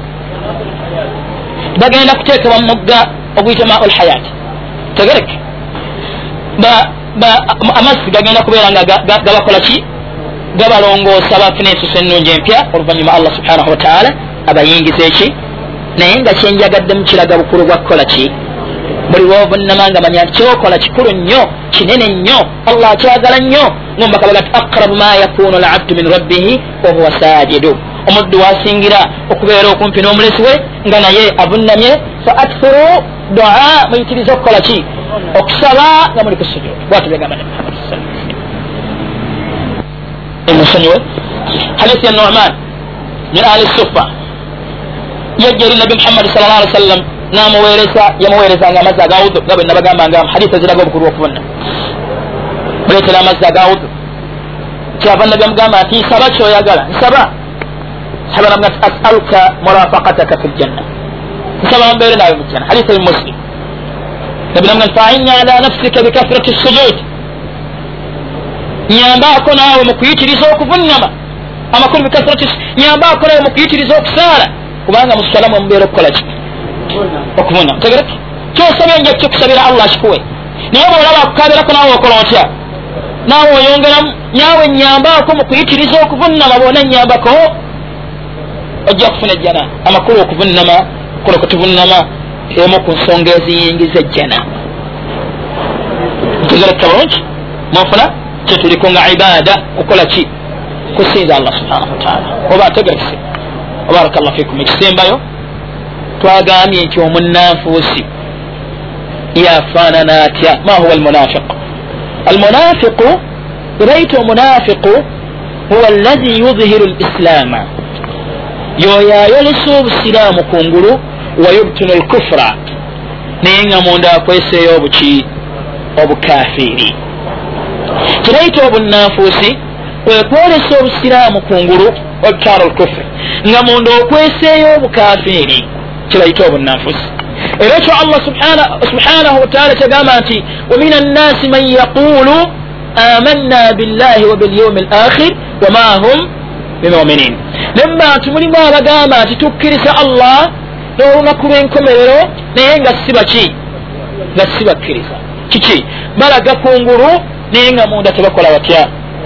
Bagenda kuteekebwa mumugga oguyite maul hayat. Tegereke amazzi gagenda kubeera nga gabakola ki? Gabalongoosa bafuna ensuso ennungi empya oluvanyuma allah subhanahu wataala abayingiza eki? Naye nga kyenjagaddemu kiraga bukulu bwa kukola ki? Buli lwovunama nga manya nti kyokola kikulu nnyo kinene nnyo allah akyagala nnyo. Ngombaka baga ti aqrabu ma yakunu labdu min rabbihi wahuwa sajidu omuddu wasingira okubeera okumpi n'omulesi we nga naye avunnamye. Fa akthiru dua muyitirize okukola ki okusaba nga muli kusujud bwatu begamba nabi muhammad musonyiwe hadisi ya numan min ahli sufa yajja eri nabi muhammadi sal llah ali sallam namuweereza yamuweerezanga amazzi agawudu nga bwe nabagambanga hadisi eziraga obukulu okubonna muleetera amazzi agawudu kyava nabi amugamba nti nsaba kyoyagala nsaba. Saba namuga asaluka murafakataka fi ljanna nsaba mbeere naawe mu jjanna hadisi ebi muslim nabi namuga nti fainni ala nafsika bikathrati sujud nyambaako naawe mu kuyitiriza okuvunnama amakulu bikathrati nyambaako naawe mu kuyitiriza okusaala kubanga musalamu omubeera okukola ki okuvuna tegereki kyosabye nja kyokusabira allah kikuwe naye bwolaba akukabirako naawe okola otya naawe oyongeramu nyawe nyambaako mu kuyitiriza okuvunnama boona nyambako ojja kufuna ejjana amakulu okuvunnama kuno kutuvunnama emu ku nsonga eziyingiza ejjana ntegereka bulungi munfuna kyetuliko nga ibada kukola ki? Kusinza allah subhanahu wataala oba ategerekese? Baraka llah fikum. Ekisembayo twagambye nti omunanfuusi yafaanana atya? Ma huwa almunafiq almunafiqu ebayita omunafiqu huwa allazi yudhihiru lislaama yoyo ayolesa obusiraamu kungulu wayubtinu lkufra naye nga munda akweseeyo obuki obukafiri kirayita obunanfuusi kwekwolesa obusiraamu kungulu wabtaanu lkufri nga munda okweseeyo obukafiri kibayita obunanfusi era ekyo allah subhanahu wataala kyagamba nti wamin annasi man yaqulu amanna billahi wa bilyaumi alakhir wama hum bimuminin ne mubantu mulimu abagamba nti tukkiriza allah n'olunaku lw'enkomerero naye nga si baki? Nga si bakkiriza. Kiki? Balaga kungulu naye nga munda tebakola batya.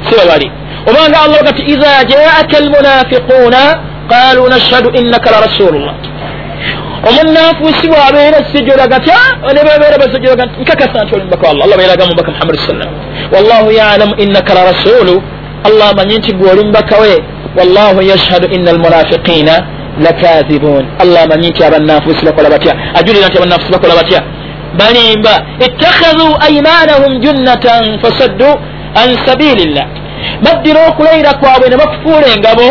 Si bebali obanga allah gati iza jaaka almunafiquuna qalu nashhadu innaka la rasulullah omunanfuusi bwabeera sijjola gatya nebebeera basijjola nkakasa nti oli mubaka wallah allah. Beeraga mubaka muhammadi sallam. Wallahu yalamu innaka la rasulu allah amanyi nti gwe oli mubaka we. Wallahu yashhadu ina almunafiqina lakadhibun allah amanyi nti abannanfuusi bakola batya. Ajulira nti abannanfuusi bakola batya. Balimba ittakhadhu aimanahum junnatan fasaddu an sabilillah. Baddira okulayira kwabwe ne bakufuula engabo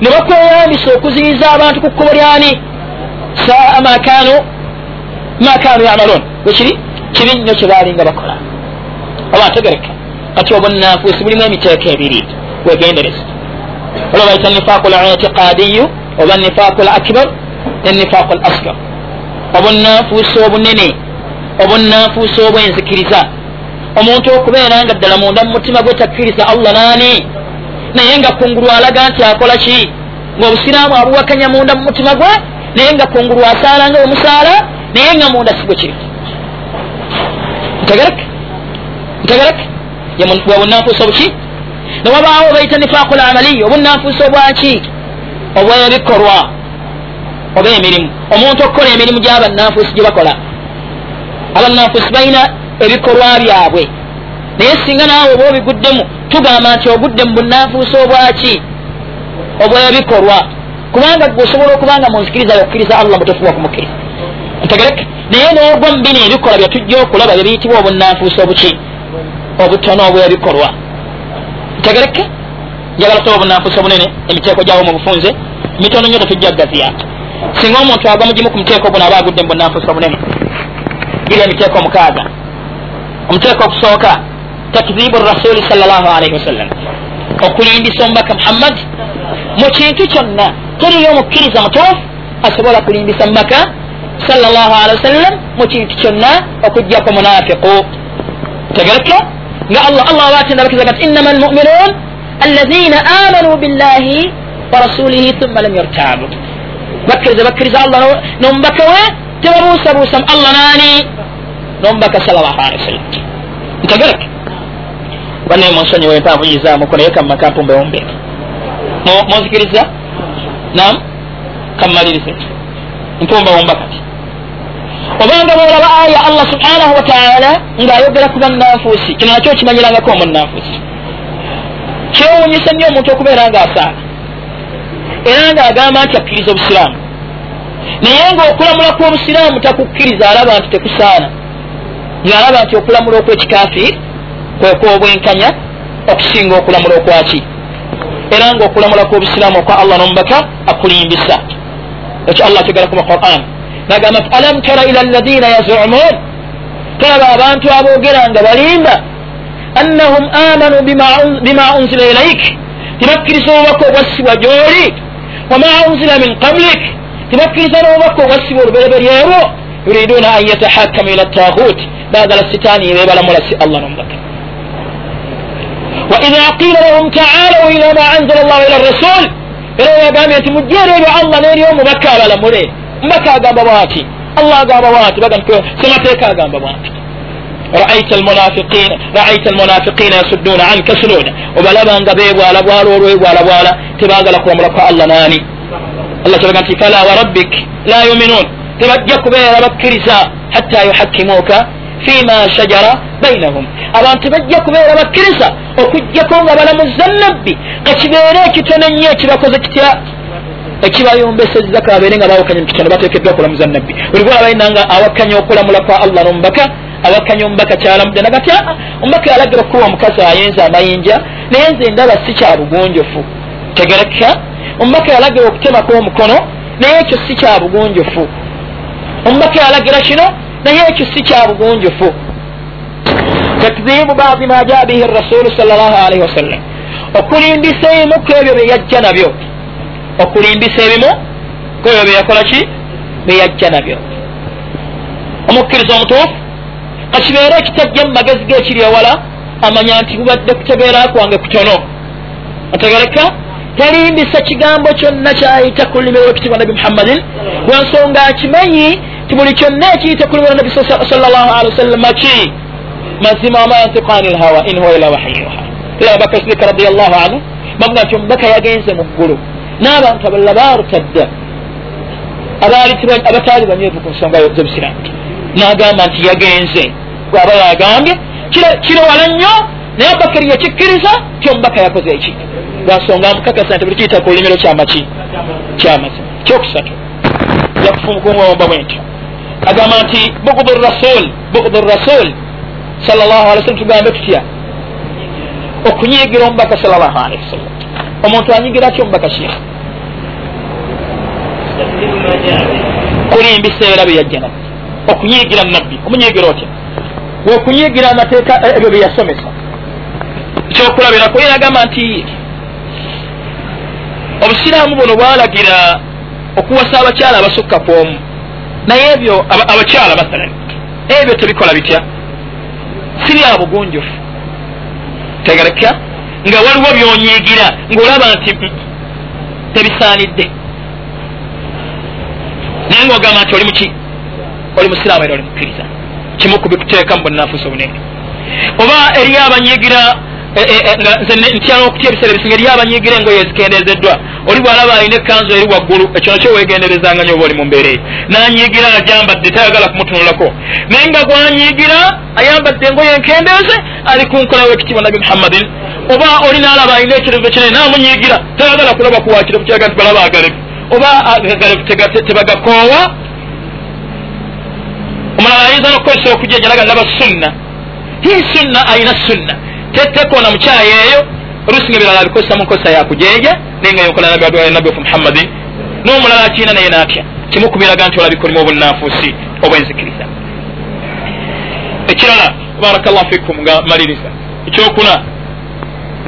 ne bakweyambisa okuziyiza abantu ku kkubo lyani. Saa makanu makanu yamaloon wekiri kibi nnyo kyebalinga bakola. Oba ntegereka kati obunanfuusi bulimu emiteeko ebiri. Wegendereza olwo baita nifaaku litiqadiyu oba nifaaku l akbar ne nifaaku l asgar obunanfuusi obunene obunanfuusi obwenzikiriza omuntu okubeera nga ddala munda mu mutima gwe takkiriza allah naani naye nga kungulu alaga nti akola ki ngaobusiraamu abuwakanya munda mu mutima gwe naye nga kungulu asaala nga wemusaala naye nga munda sigwe kiri ntegereke ntegereke bwebunanfuusi obuki newabaawo baita nifaaku lamaliyo obunanfuusi obwaki obwebikorwa oba emirimu. Omuntu okukola emirimu gyabannanfuusi gye bakola. Abannanfuusi balina ebikolwa byabwe. Naye singa naawe oba obiguddemu tugamba nti ogudde mu bunanfuusi obwaki obwebikolwa kubanga gwe osobola okuba nga munzikiriza okukkiriza allah mutofuwa kumukkiriza ntegereke. Naye n'ogwa mu bino ebikola byetujja okulaba byebiyitibwa obunanfuusi obuki? Obutono obwebikolwa ntegereke njagala kusoba obunanfuusi obunene emiteeko gyabo mu bufunze mitono nyo tetujja gaziya singa omuntu agwa mugimu ku muteeko guno aba agudde mu bunanfuusi obunene giri emiteeko omukaaga omuteeko okusooka takzibu rasuli salllah alaihi wasallam okulimbisa omubaka muhammad. Mu kintu kyonna teriyo omukkiriza mutuufu asobola kulimbisa mubaka salllah alihi wasallam mu kintu kyonna okugjako munafiqu tegereke nga allah allah abatendabakizaga nti innama almuminun allazina amanu billahi wa rasulihi thumma lam yartabu bakkiriza bakkiriza allah nomubaka we tebabuusabuusa mu allah naani nomubaka salllah alihi wasallam ntegereke banaye munsonyiwa empanvuyizaamuko naye kammaka mpumbewombeeka munzikiriza nam kammalirize mpumbewomba kati obanga boolaba aya allah subhanahu wataala ng'ayogera ku bannanfuusi kino nakyo okimanyirangako omunnanfuusi kyewunyisa nnyo omuntu okubeera ng'asaala era ng'agamba nti akkiriza obusiraamu. Naye ng'okulamula kw'obusiraamu takukkiriza alaba nti tekusaana. Ng'alaba nti okulamula okw'ekikafiiri kwekwobwenkanya okusinga okulamula okwaki era nga okulamula kw'obusiraamu okwa allah nomubaka akulimbisa. Ekyo allah kyogeraku mu quran. Nagamba ti alam tara ila alladina yazumun? Tolaba abantu aboogera nga balimba annahum amanu bima unzila ilaik tibakkiriza obubaka obwassibwa gyoli wama unzila min qablik tibakkiriza n'obubaka obwassibwa olubereberyewo yuriduna an yatahakamu ila tahut bagala sitaani bebalamula si allah nomubaka waidha qila lahum taalau ila ma anzala llahu ila rasul era webagambye nti mujjeero ebyo allah n'eri omubaka abalamule mubaka agamba bwati allah agamba bwati semateeka agamba bwati raaita almunafiqina yasudduna anka sududa obalabanga bebwala bwala olwebwala bwala tebagala kulamula kwa allah nani allah kiraga nti fala warabbik la yuminun tebajja kubeera bakkiriza hatta yuhakkimuka fima shajara bainahum abantu bajja kubeera bakkiriza okugjako nga balamuza nabbi kakibeere ekitono nnyo ekibakoze kitya ekibayombeseza kababeere nga bawakanya mukitono batekeddwa okulamuza nabbi buli gwalabalina nga awakanya okulamula kwa allah n'omubaka awakanya omubaka kyalamudde nagati aa omubaka yalagira okuba omukazi ayenza amayinja naye nze ndaba si kya bugunjufu tegereka. Omubaka yalagira okutemako omukono naye ekyo si kya bugunjufu omubaka yalagira kino naye ekyo si kya bugunjufu takzibu badi ma ja bihi rasulu sal llah alaihi wasallam okulimbisa ebimu ku ebyo byeyajja nabyo. Okulimbisa ebimu ku ebyo byeyakola ki? Byeyajja nabyo. Omukkiriza omutuufu kakibeere ekitajja mu magezi geekiri ewala amanya nti bubadde kutegeera kwange kutono otegereka talimbisa kigambo kyonna kyayita ku lulimi lwekitibwa nabi muhammadin. Lwensonga akimanyi ti buli kyonna ekiyita ku lulimi lwa nabi salllahalihi wasallama ki? Mazima wama yantiku ani lhawa in huwa ila wahiyuha era abaka sidika radiallahu anhu bavuga nti omubaka yagenze mu ggulu. N'abantu abalala barutadda abataali banywevu ku nsonga z'obusiraamu n'agamba nti yagenze. Gwaba yagambye kirewala nnyo naye abakari yakikkiriza ti omubaka yakoze eki lwansonga amukakasa nti buli kiyita ku lulimiro kyamaki kyamazima kyokusatu. Yakufumukumwomba bwentyo agamba nti bugudu rasul bugudu rasul sallallahu alaihi wasallam tugambe tutya? Okunyigira omubaka salllahu alehi wasallam omuntu anyigira ki omubaka shekh kuli mbiseera byeyajja nabbi okunyigira nabbi omunyigira otya wekunyigira amateeka ebyo byeyasomesa ekyokulabirako yeragamba nti obusiraamu buno bwalagira okuwasa abakyala abasukka ku omu naye ebyo abakyala masalan ebyo tebikola bitya? Si bya bugunjufu. Tegereka nga waliwo byonyiigira ngaolaba nti tebisaanidde. Naye ngaogamba nti oli muki oli musiraamu era oli mukkiriza. Kimu kubikuteeka mu bunafuusa obunene oba eri abanyiigira Eh, eh, eh, nga nze ntyala okutya ebiseera ebisinga eri abanyigira engoye ezikendezeddwa oli bwalaba alina ekanzu eri waggulu ekyo nakyo wegenderezanga nyo oba oli mu mbeera eyo nanyigira ajambadde tayagala kumutunulako naye nga gwanyigira ayambadde engoye enkendeeze ali kunkola wekitiibwa nabi muhammadin. Oba oli naalaba alina ekirevu kinene namunyigira tayagala kulaba kuwakirevu kiraga nti balaba agalevu oba agalevu tebagakoowa omulala ayinza nokukozesa okujja jalaga naba sunna. Hi sunna ayina sunna. Tetekona mukyayi eyo oluusi nga birala abikozesa mu nkozesa yakujeja naye nga yonkola nabbi muhammadin. N'omulala akiina naye natya kimu kubiraga nti olabikolimu obunanfuusi obwenzikiriza ekirala barakallahu fikum nga maliriza ekyokuna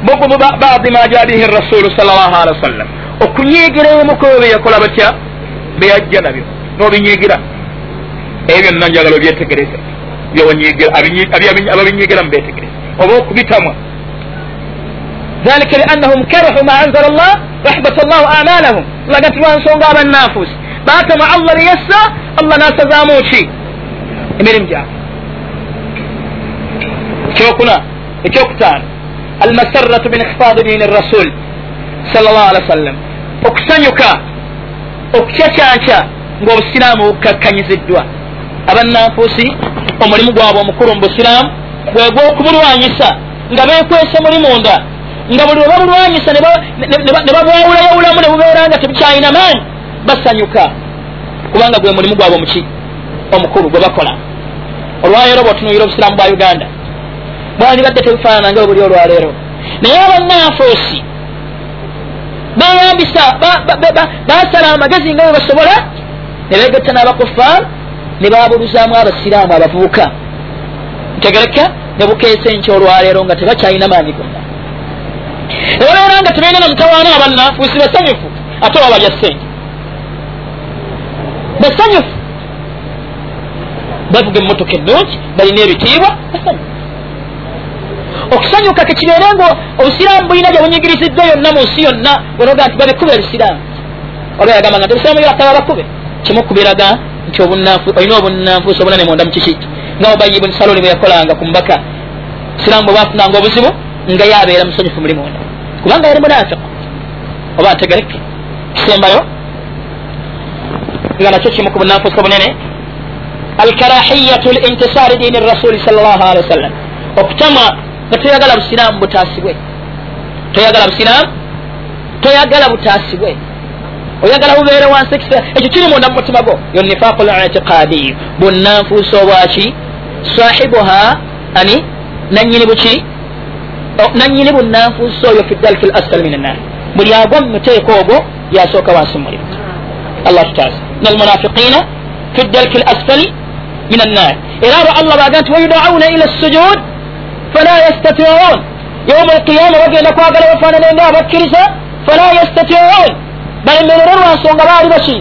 bugumu badi ma jabihi rasulu salllah alihi wasallam. Okunyigira ebimukubo byeyakola batya? Beyajja nabyo. N'obinyigira ebyo byonna njagala obyetegereze ababinyigira mubetegereze oba okubitamwa dhalika liannahum karahu ma anzala llah rahbata llahu amalahum laga nti lwansonga abananfuusi batama allah beyassa allah nasazaamu ki? Emirimu gyabwe. Ekyokuna ekyokutaano. Almasaratu min ihfaadi dini rasul sal llah alihi wa sallam. Okusanyuka okucacyanca ngaobusiraamu bukakkanyiziddwa abananfuusi omulimu gwabwe omukulu mu busiraamu gwegwokubulwanyisa nga bekwese muli munda nga buli webabulwanyisa ne babwawulayawulamu ne bubeera nga tebukyalina maanyi basanyuka. Kubanga gwe mulimu gwabwe muki omukulu gwe bakola. Olwaleero bwotunuira obusiraamu bwa uganda bwandibadde tebufaanana nga buli olwaleero. Naye abannanfuusi bayambisa basala amagezi nga bwe basobola ne begetta n'abakufaaru ne babuluzaamu abasiraamu abavubuka. Ntegereka ne bukeesa enkya olwaleero nga tebakyalina maanyi gonna. Ne babeera nga tebalina namutawaana abananfuusi basanyufu ate oba balya ssente. Basanyufu. Bavuga emmotoka ennungi balina ebitiibwa basanyufu. Okusanyuka tekibeere nga obusiraamu bulina gye bunyigiriziddwa yonna mu nsi yonna onoga nti babikube ebisiraamu oba yagamba nga nti obusiraamu byakaba bakube kimu kubiraga nti olina obunanfuusi obunane munda mukikiki nga obayi buni saloni bwe yakolanga ku mbaka siramu bwe bafunanga obuzibu nga yabeera musanyufu muli munda. Kubanga yali munafiku oba ntegereke kisembayo nga nakyo kimu ku bunanfuusi obunene alkarahiyatu lintisari dini rasuli sal llah alihi wasallam okutamwa nga toyagala busiraamu butaasibwe. Toyagala busiraamu toyagala butaasibwe oyagala bubeere wansi ekiseera ekyo kiri munda mu mutima gwo. Yo nifaqu litiqadiyu bunanfuusi obwaki sahibuha ani? Nanyini buki nanyini bunanfuusi oyo fi dalki lasfal min annar buli agwa mu muteeko ogwo yasooka wansi mulimu allah tutaasa. Nalmunafiqina fi dalki lasfali min annar era abo allah baga nti wayudauna ila sujud fala yastatiun yauma alqiyama bagenda kwagala bafaanane nga abakkiriza fala yastatiun balemerere lwansonga baali baki?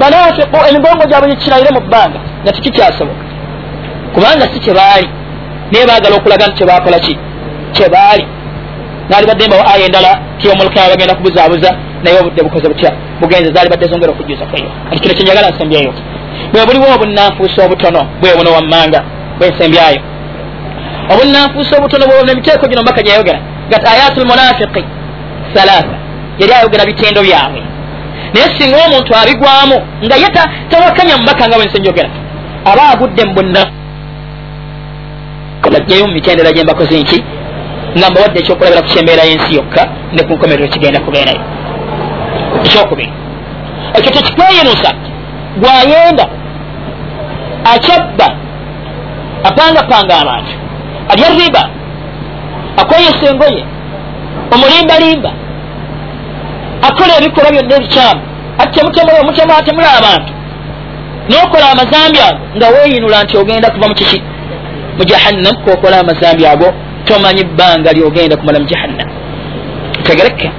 Banafiku emigongo gyabwe gikirayire mu bbanga nga tikikyasoboka kubanga si kyebaali naye baagala okulaga nti kyebakola ki? Kyebaali naali badde mbawo aya endala tiyomulukama bagenda kubuzaabuza naye obudde bukoze butya. Bugenze zaali badde zongera okujjuza kweyo ati kino kyenjagala nsembyayo bwe buliwo obunanfuusi obutono bwe buno wammanga bwensembyayo obunanfuusi obutono bwona emiteeko gino mbaka gyayogera gati ayatu lmunafiqi salaasa yali ayogera bitendo byabwe. Naye singa omuntu abigwamu nga ye tawakanya mubaka nga bwensenjogera aba agudde mu bunna lajjayo mu mitendera gyembakozi nki? Nga mbawadde ekyokulabira ku kyembeera y'ensi yokka ne ku nkomerero kigenda kubeerayo ekyokubiri. Ekyo tekikweyinusa gwayenda. Akyabba. Apangapanga abantu. Alya riba akweyesa engoye. Omulimbalimba akola ebikolwa byonna ebikyamu ate mutemu ate muli abantu. Nokola amazambi ago nga weyinula nti ogenda kuva mukiki mu jahannam. Kokola amazambi ago tomanyi bbanga lyogenda kumala mu jahannam. Tegereka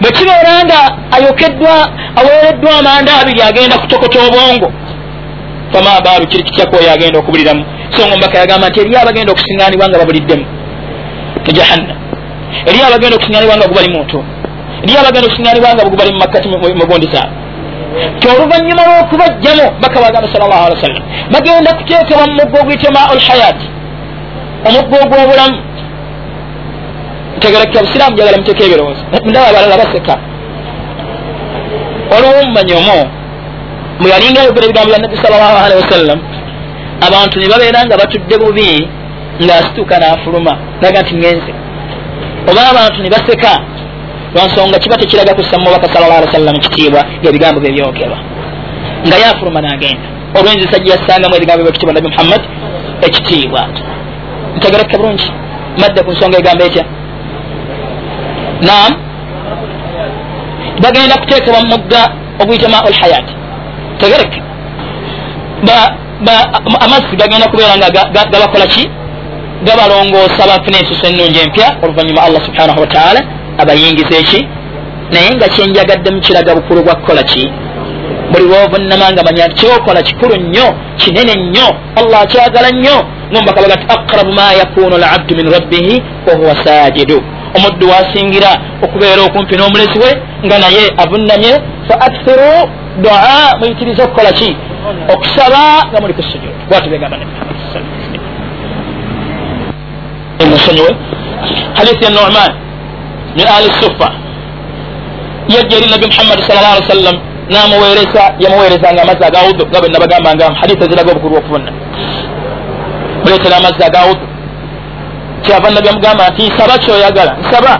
bwe kibeera nga ayokeddwa aweereddwa amanda abiri agenda kutokota obwongo fama baalu kiri kityakwoyo agenda okubuliramu? So nga omubaka yagamba nti eriyo abagenda okusiŋanibwa nga babuliddemu mu jahannam. Eriyo abagenda okusiŋanibwa nga gubali muntu eriyo abagenda okusiŋanibwa nga gubali mu makkati mugundi zaabwe ti oluvanyuma lwokubajjamu baka bagamba sal llah alih wa sallam bagenda kuteekebwa mu muggo oguyite maul hayati omuggo ogw'obulamu ntegerekera busiraamu jagala muteeka ebirowoozo ndaba abalala baseka. Olwo mumanyi omwo mweyalinga ayogera ebigambo bya nabbi sal llahu alehi wasallam abantu ne babeera nga batudde bubi ng'asituuka n'afuluma. Naga nti ngenze oba abantu ne baseka lwansonga kiba tekiraga kussa mubaka sal llah ali wasallam kitiibwa ngaebigambo bye byogerwa. Nga yafuluma n'agenda. Olwenzi sajja yassangamu ebigambo byekitiibwa nabi muhammad ekitiibwa. Ntegereke bulungi. Madde ku nsonga egamba etya? Nam bagenda kuteekebwa mumugga oguyita maul hayat tegereke. Amazzi gagenda kubeera nga gabakola ki? Gabalongoosa bafuna ensuso ennungi empya oluvanyuma allah subhanahu wataala abayingiza eki? Naye nga kyenjagadde mukiraga bukulu bwa kukola ki? Buli lwovunama nga manya kyokola kikulu nnyo kinene nnyo allah akyagala nnyo. Ngombakabaga ti aqrabu ma yakunu labdu min rabbihi wahuwa sajidu omuddu wasingira okubeera okumpi n'omulezi we nga naye avunamye fa akthiru dua muyitirize okukola ki? Okusaba nga muli kusujud bwatu begamba musonyiwe hadisi ya numan min ali sufa. Yajja eri nabi muhammadi sal llah ali sallam namuweereza yamuweerezanga amazzi agawudu nga bwe nabagambanga hadisi eziraga obukulu bwokubona buleetera amazzi agawudu kyava nabi amugamba nti nsaba kyoyagala nsaba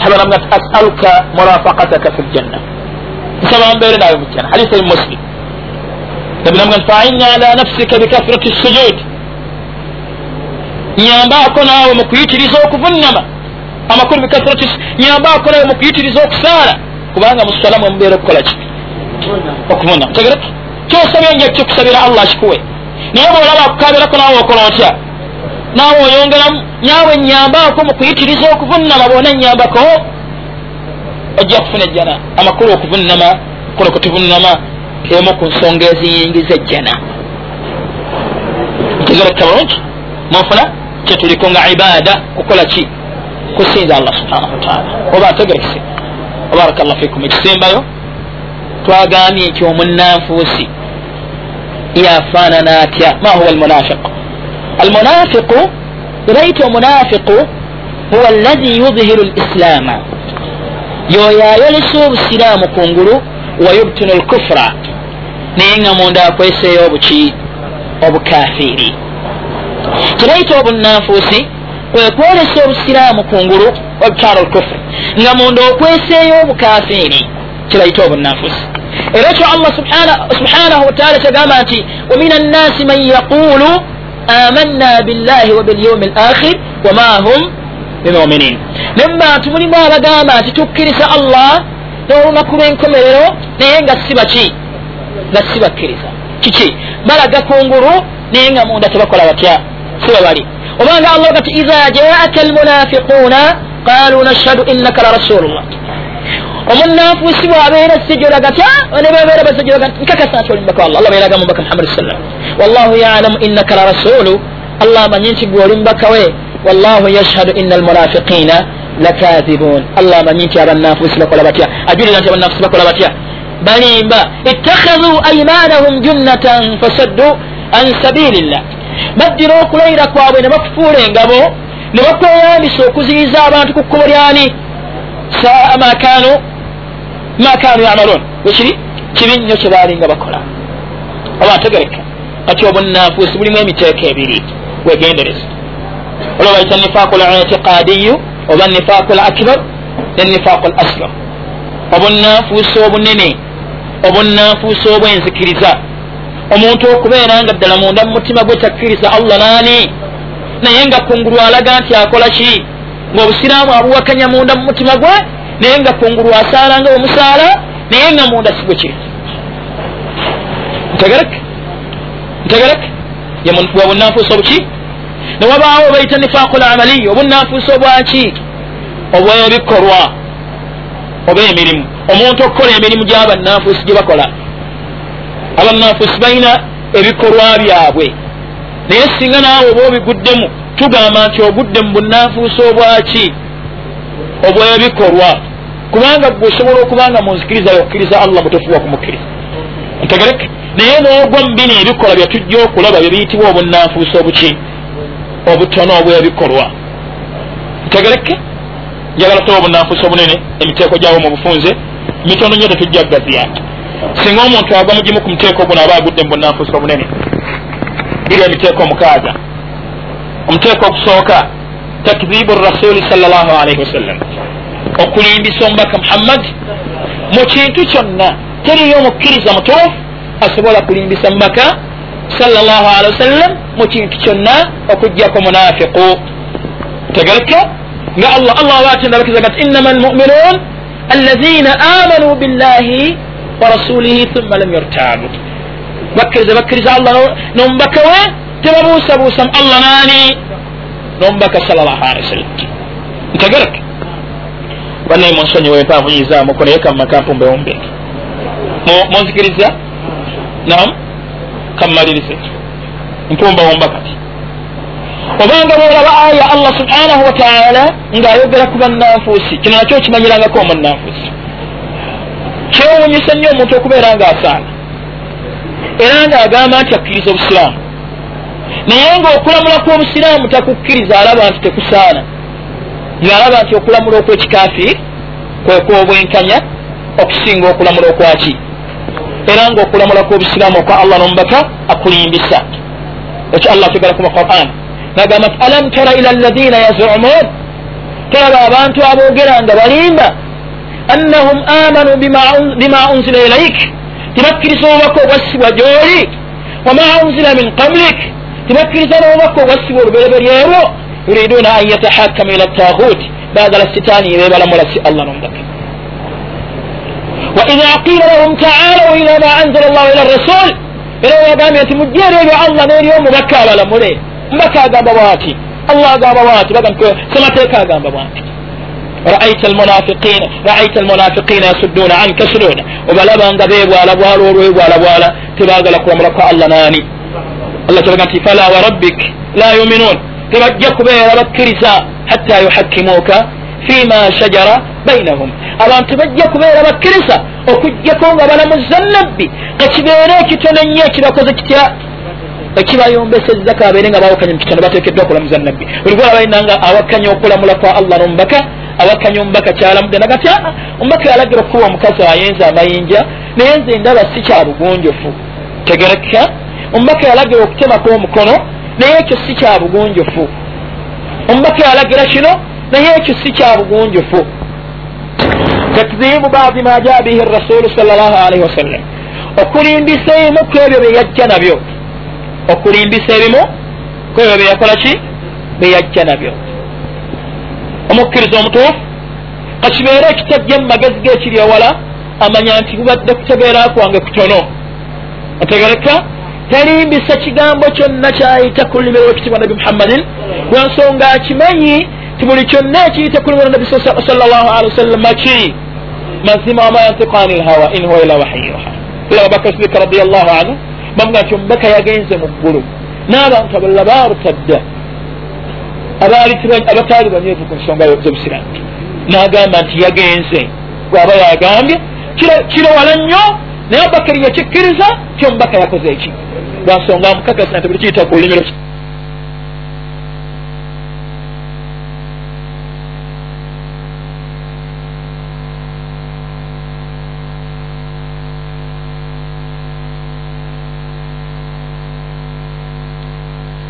saba namuga nti asaluka murafakataka fi ljanna nsaba mbeere naawe mujjana hadisi eri muslim. Nabi namuga nti faini ala nafsika bikathrati sujudi nyambaako naawe mu kuyitiriza okuvunama amakulu bikathrati nyambaako naawe mu kuyitiriza okusaala kubanga musala mwe mubeera okukola ki okuvunama tegereki kyosabye nja kikusabira allah kikuwe naye bwolaba akukabirako naawe okola otya naawe oyongeramu nyawe nyambaako mu kuyitiriza okuvunama bona nyambako ojja kufuna ejjana amakulu okuvunama kuno kutuvunama emu ku nsonga eziyingiza ejjana ntegereka bulungi munfuna kyetuliko nga ibada kukola ki kusinza allah subhanahu wataala oba ntegerekise baraka llah fikum. Ekisembayo twagambye nti omunanfuusi yafaanana atya? Ma huwa almunafiqu almunafiqu ebayita omunafiqu huwa allazi yudhiru lislaama yoyo ayolesa obusiraamu kungulu wayubtinu lkufura naye nga munda akweseeyo obuki obukafiri. Kibayita obunanfuusi kwekwolesa obusiraamu kungulu wabtanu lkufur nga munda okweseeyo obukafiri kibayita obunanfuusi era ekyo allah subhanahu wataala kyagamba nti wamin annasi man yaqulu amanna billahi wa bilyaumi lakhir wama hum bimuminin. Ne mubantu mulimu abagamba nti tukkiriza allah n'olunaku lw'enkomerero naye nga si baki nga si bakkiriza. Kiki? Balaga kungulu naye nga munda tebakola batya si bebali obanga allah gati iza jaaka almunafiquuna qalu nashhadu innaka la rasulullah omunanfuusi bwabeera sijjola gatya ne bebeera basijjola gat nkakasa nti olimbaka allah allah beeraga mubaka muhammadi sallam wallahu yalamu innaka la rasulu allah amanyi nti gwe oli mubaka we wallahu yashhadu ina almunafiqina lakadhibun allah amanyi nti abannanfuusi bakola batya ajulira nti abannanfuusi bakola batya balimba ittakhadhu aimanahum junnatan fasaddu an sabilillah baddira okulayira kwabwe ne bakufuula engabo ne bakweyambisa okuziriza abantu ku kkubo lyani saa makanu makanu yamalun wekiri kibi nnyo kyebalinga bakola. Oba ntegereka ati obunanfuusi bulimu emiteeko ebiri. Wegendereza olwo bayita nifaqu litiqadiyu oba nifaqu l akbar ne nifaqu l asgar obunanfuusi obunene obunanfuusi obwenzikiriza omuntu okubeera nga ddala munda mu mutima gwe takkiriza allah naani naye nga kungulu alaga nti akola ki? Ngaobusiraamu abuwakanya munda mu mutima gwe naye nga kungulu asaala nga wemusaala naye nga munda si bwe kiri ntegereke ntegereke wabunanfuusa obuki? Newabaawo obaita nifaaqul amaliya obunanfuusa obwaki obwebikolwa oba emirimu. Omuntu okukola emirimu gy'abannanfuusi gye bakola abannanfuusi balina ebikolwa byabwe. Naye singa naawe oba obiguddemu tugamba nti ogudde mu bunnanfuusa obwaki? Obwebikolwa kubanga gwe osobola okubanga munzikiriza yokkiriza allah mutofuwa kumukkiriza ntegereke. Naye n'ogwa mu bino ebikola byetujja okulaba bye biyitibwa obunnanfuusa obuki? Obutono obwebikolwa. Ntegereke. Njagala tuba obunnanfuusa obunene emiteeko gyabo mu bufunze. Mitono nyo tetujja kugaziya singa omuntu agwa mugimu ku muteeko guno aba agudde mu bunnanfuusa obunene biri emiteeko omukaaga omuteeko okusooka takzibu rasuli salllah alaihi wasallam okulimbisa omubaka muhammad mu kintu kyonna. Teriyo omukkiriza mutuufu asobola kulimbisa mubaka salllah alihi wasallam mu kintu kyonna okugjako munafiqu tegereka nga allah allah abatendabakizaga nti innama almuminun allazina amanu billahi wa rasulihi thumma lam yartabu bakkiriza bakkiriza allah nomubaka we tebabuusabuusa allah nani nomubaka salllah alihi wasallam ntegereka banaye munsonyiwe empanvunyizamuko naye kamumakampumbewombeke munzikiriza nam kammalirize mpumbawomba kati obanga boolaba aya allah subhanahu wataala ng'ayogera ku bannanfuusi kino nakyo okimanyirangako omunnanfuusi kyewunyisa nnyo omuntu okubeera ng'asaana era ng'agamba nti akkiriza obusiraamu. Naye ng'okulamula kw'obusiraamu takukkiriza alaba nti tekusaana. Ng'alaba nti okulamula okw'ekikafiri kwekwobwenkanya okusinga okulamula okwaki era ngaokulamula kw'obusiraamu okwa allah nomubaka akulimbisa. Ekyo allah tegalaku mu quran. Nagamba nti alam tara ila alladina yazumun? Teraba abantu aboogera nga balimba annahum amanu bima unzila ilaik tibakkiriza obubaka obwassibwa gyoli wama unzila min qablik tibakkiriza n'obubaka obwassibwa olubereberyewo yuriduna an yatahakamu ila tahuti bagala sitaani bebalamula si allah nomubaka waidha qila lahum taalau ila ma anzala llahu ila rasul era webagambye nti mujjeero ebyo allah n'eri omubaka abalamule mubaka agamba bwati allah agamba bwati semateeka agamba bwati raaita almunafiqina raaita almunafiqina yasudduna anka sududa obalabanga bebwala bwala olwebwala bwala tebagala kulamula kwa allah nani allah kiraga nti fala warabbik la yuminun tebajja kubeera bakkiriza hatta yuhakkimuuka fima shajara bainahum abantu bajja kubeera bakkiriza okugjako nga balamuza nabbi kakibeere ekitono nnyo ekibakoze kitya ekibayombesezza kabeere nga bawakanya mukitono batekeddwa okulamuza nabbi olibwalabaina nga awakanya okulamula kwa allah nomubaka awakanya omubaka kyalamudde naga ti aa omubaka yalagira okukuba omukazi ayenza amayinja naye nze ndaba si kya bugunjufu tegereka omubaka yalagira okutemako omukono naye ekyo si kya bugunjufu omubaka yalagira kino naye ekyo si kya bugunjufu takzibu badi ma ja bihi rasulu sal llah alaihi wasallam okulimbisa ebimu ku ebyo byeyajja nabyo. Okulimbisa ebimu ku ebyo byeyakola ki? Byeyajja nabyo omukkiriza omutuufu kakibeere ekitajja mu magezi geekiri ewala amanya nti bubadde kutegeera kwange kutono otegereka talimbisa kigambo kyonna kyayita ku lulimi lwekitibwa nabi muhammadin. Lwensonga akimanyi ti buli kyonna ekiyita ku lulimi lwa nabi salllah alihi wasallama ki? Mazima wama yantiku ani lhawa in huwa ila wahiyoha abubakar sidika radiallahu anhu bamuga nti omubaka yagenze mu ggulu. N'abantu abalala barutadda abataali banyeevu ku nsonga z'obusiraamu n'agamba nti yagenze bw'aba yagambye kirowala nnyo naye abubakari yakikkiriza ti omubaka yakoze eki? Lwansonga mukakasa nti buli kiyita ku lulimi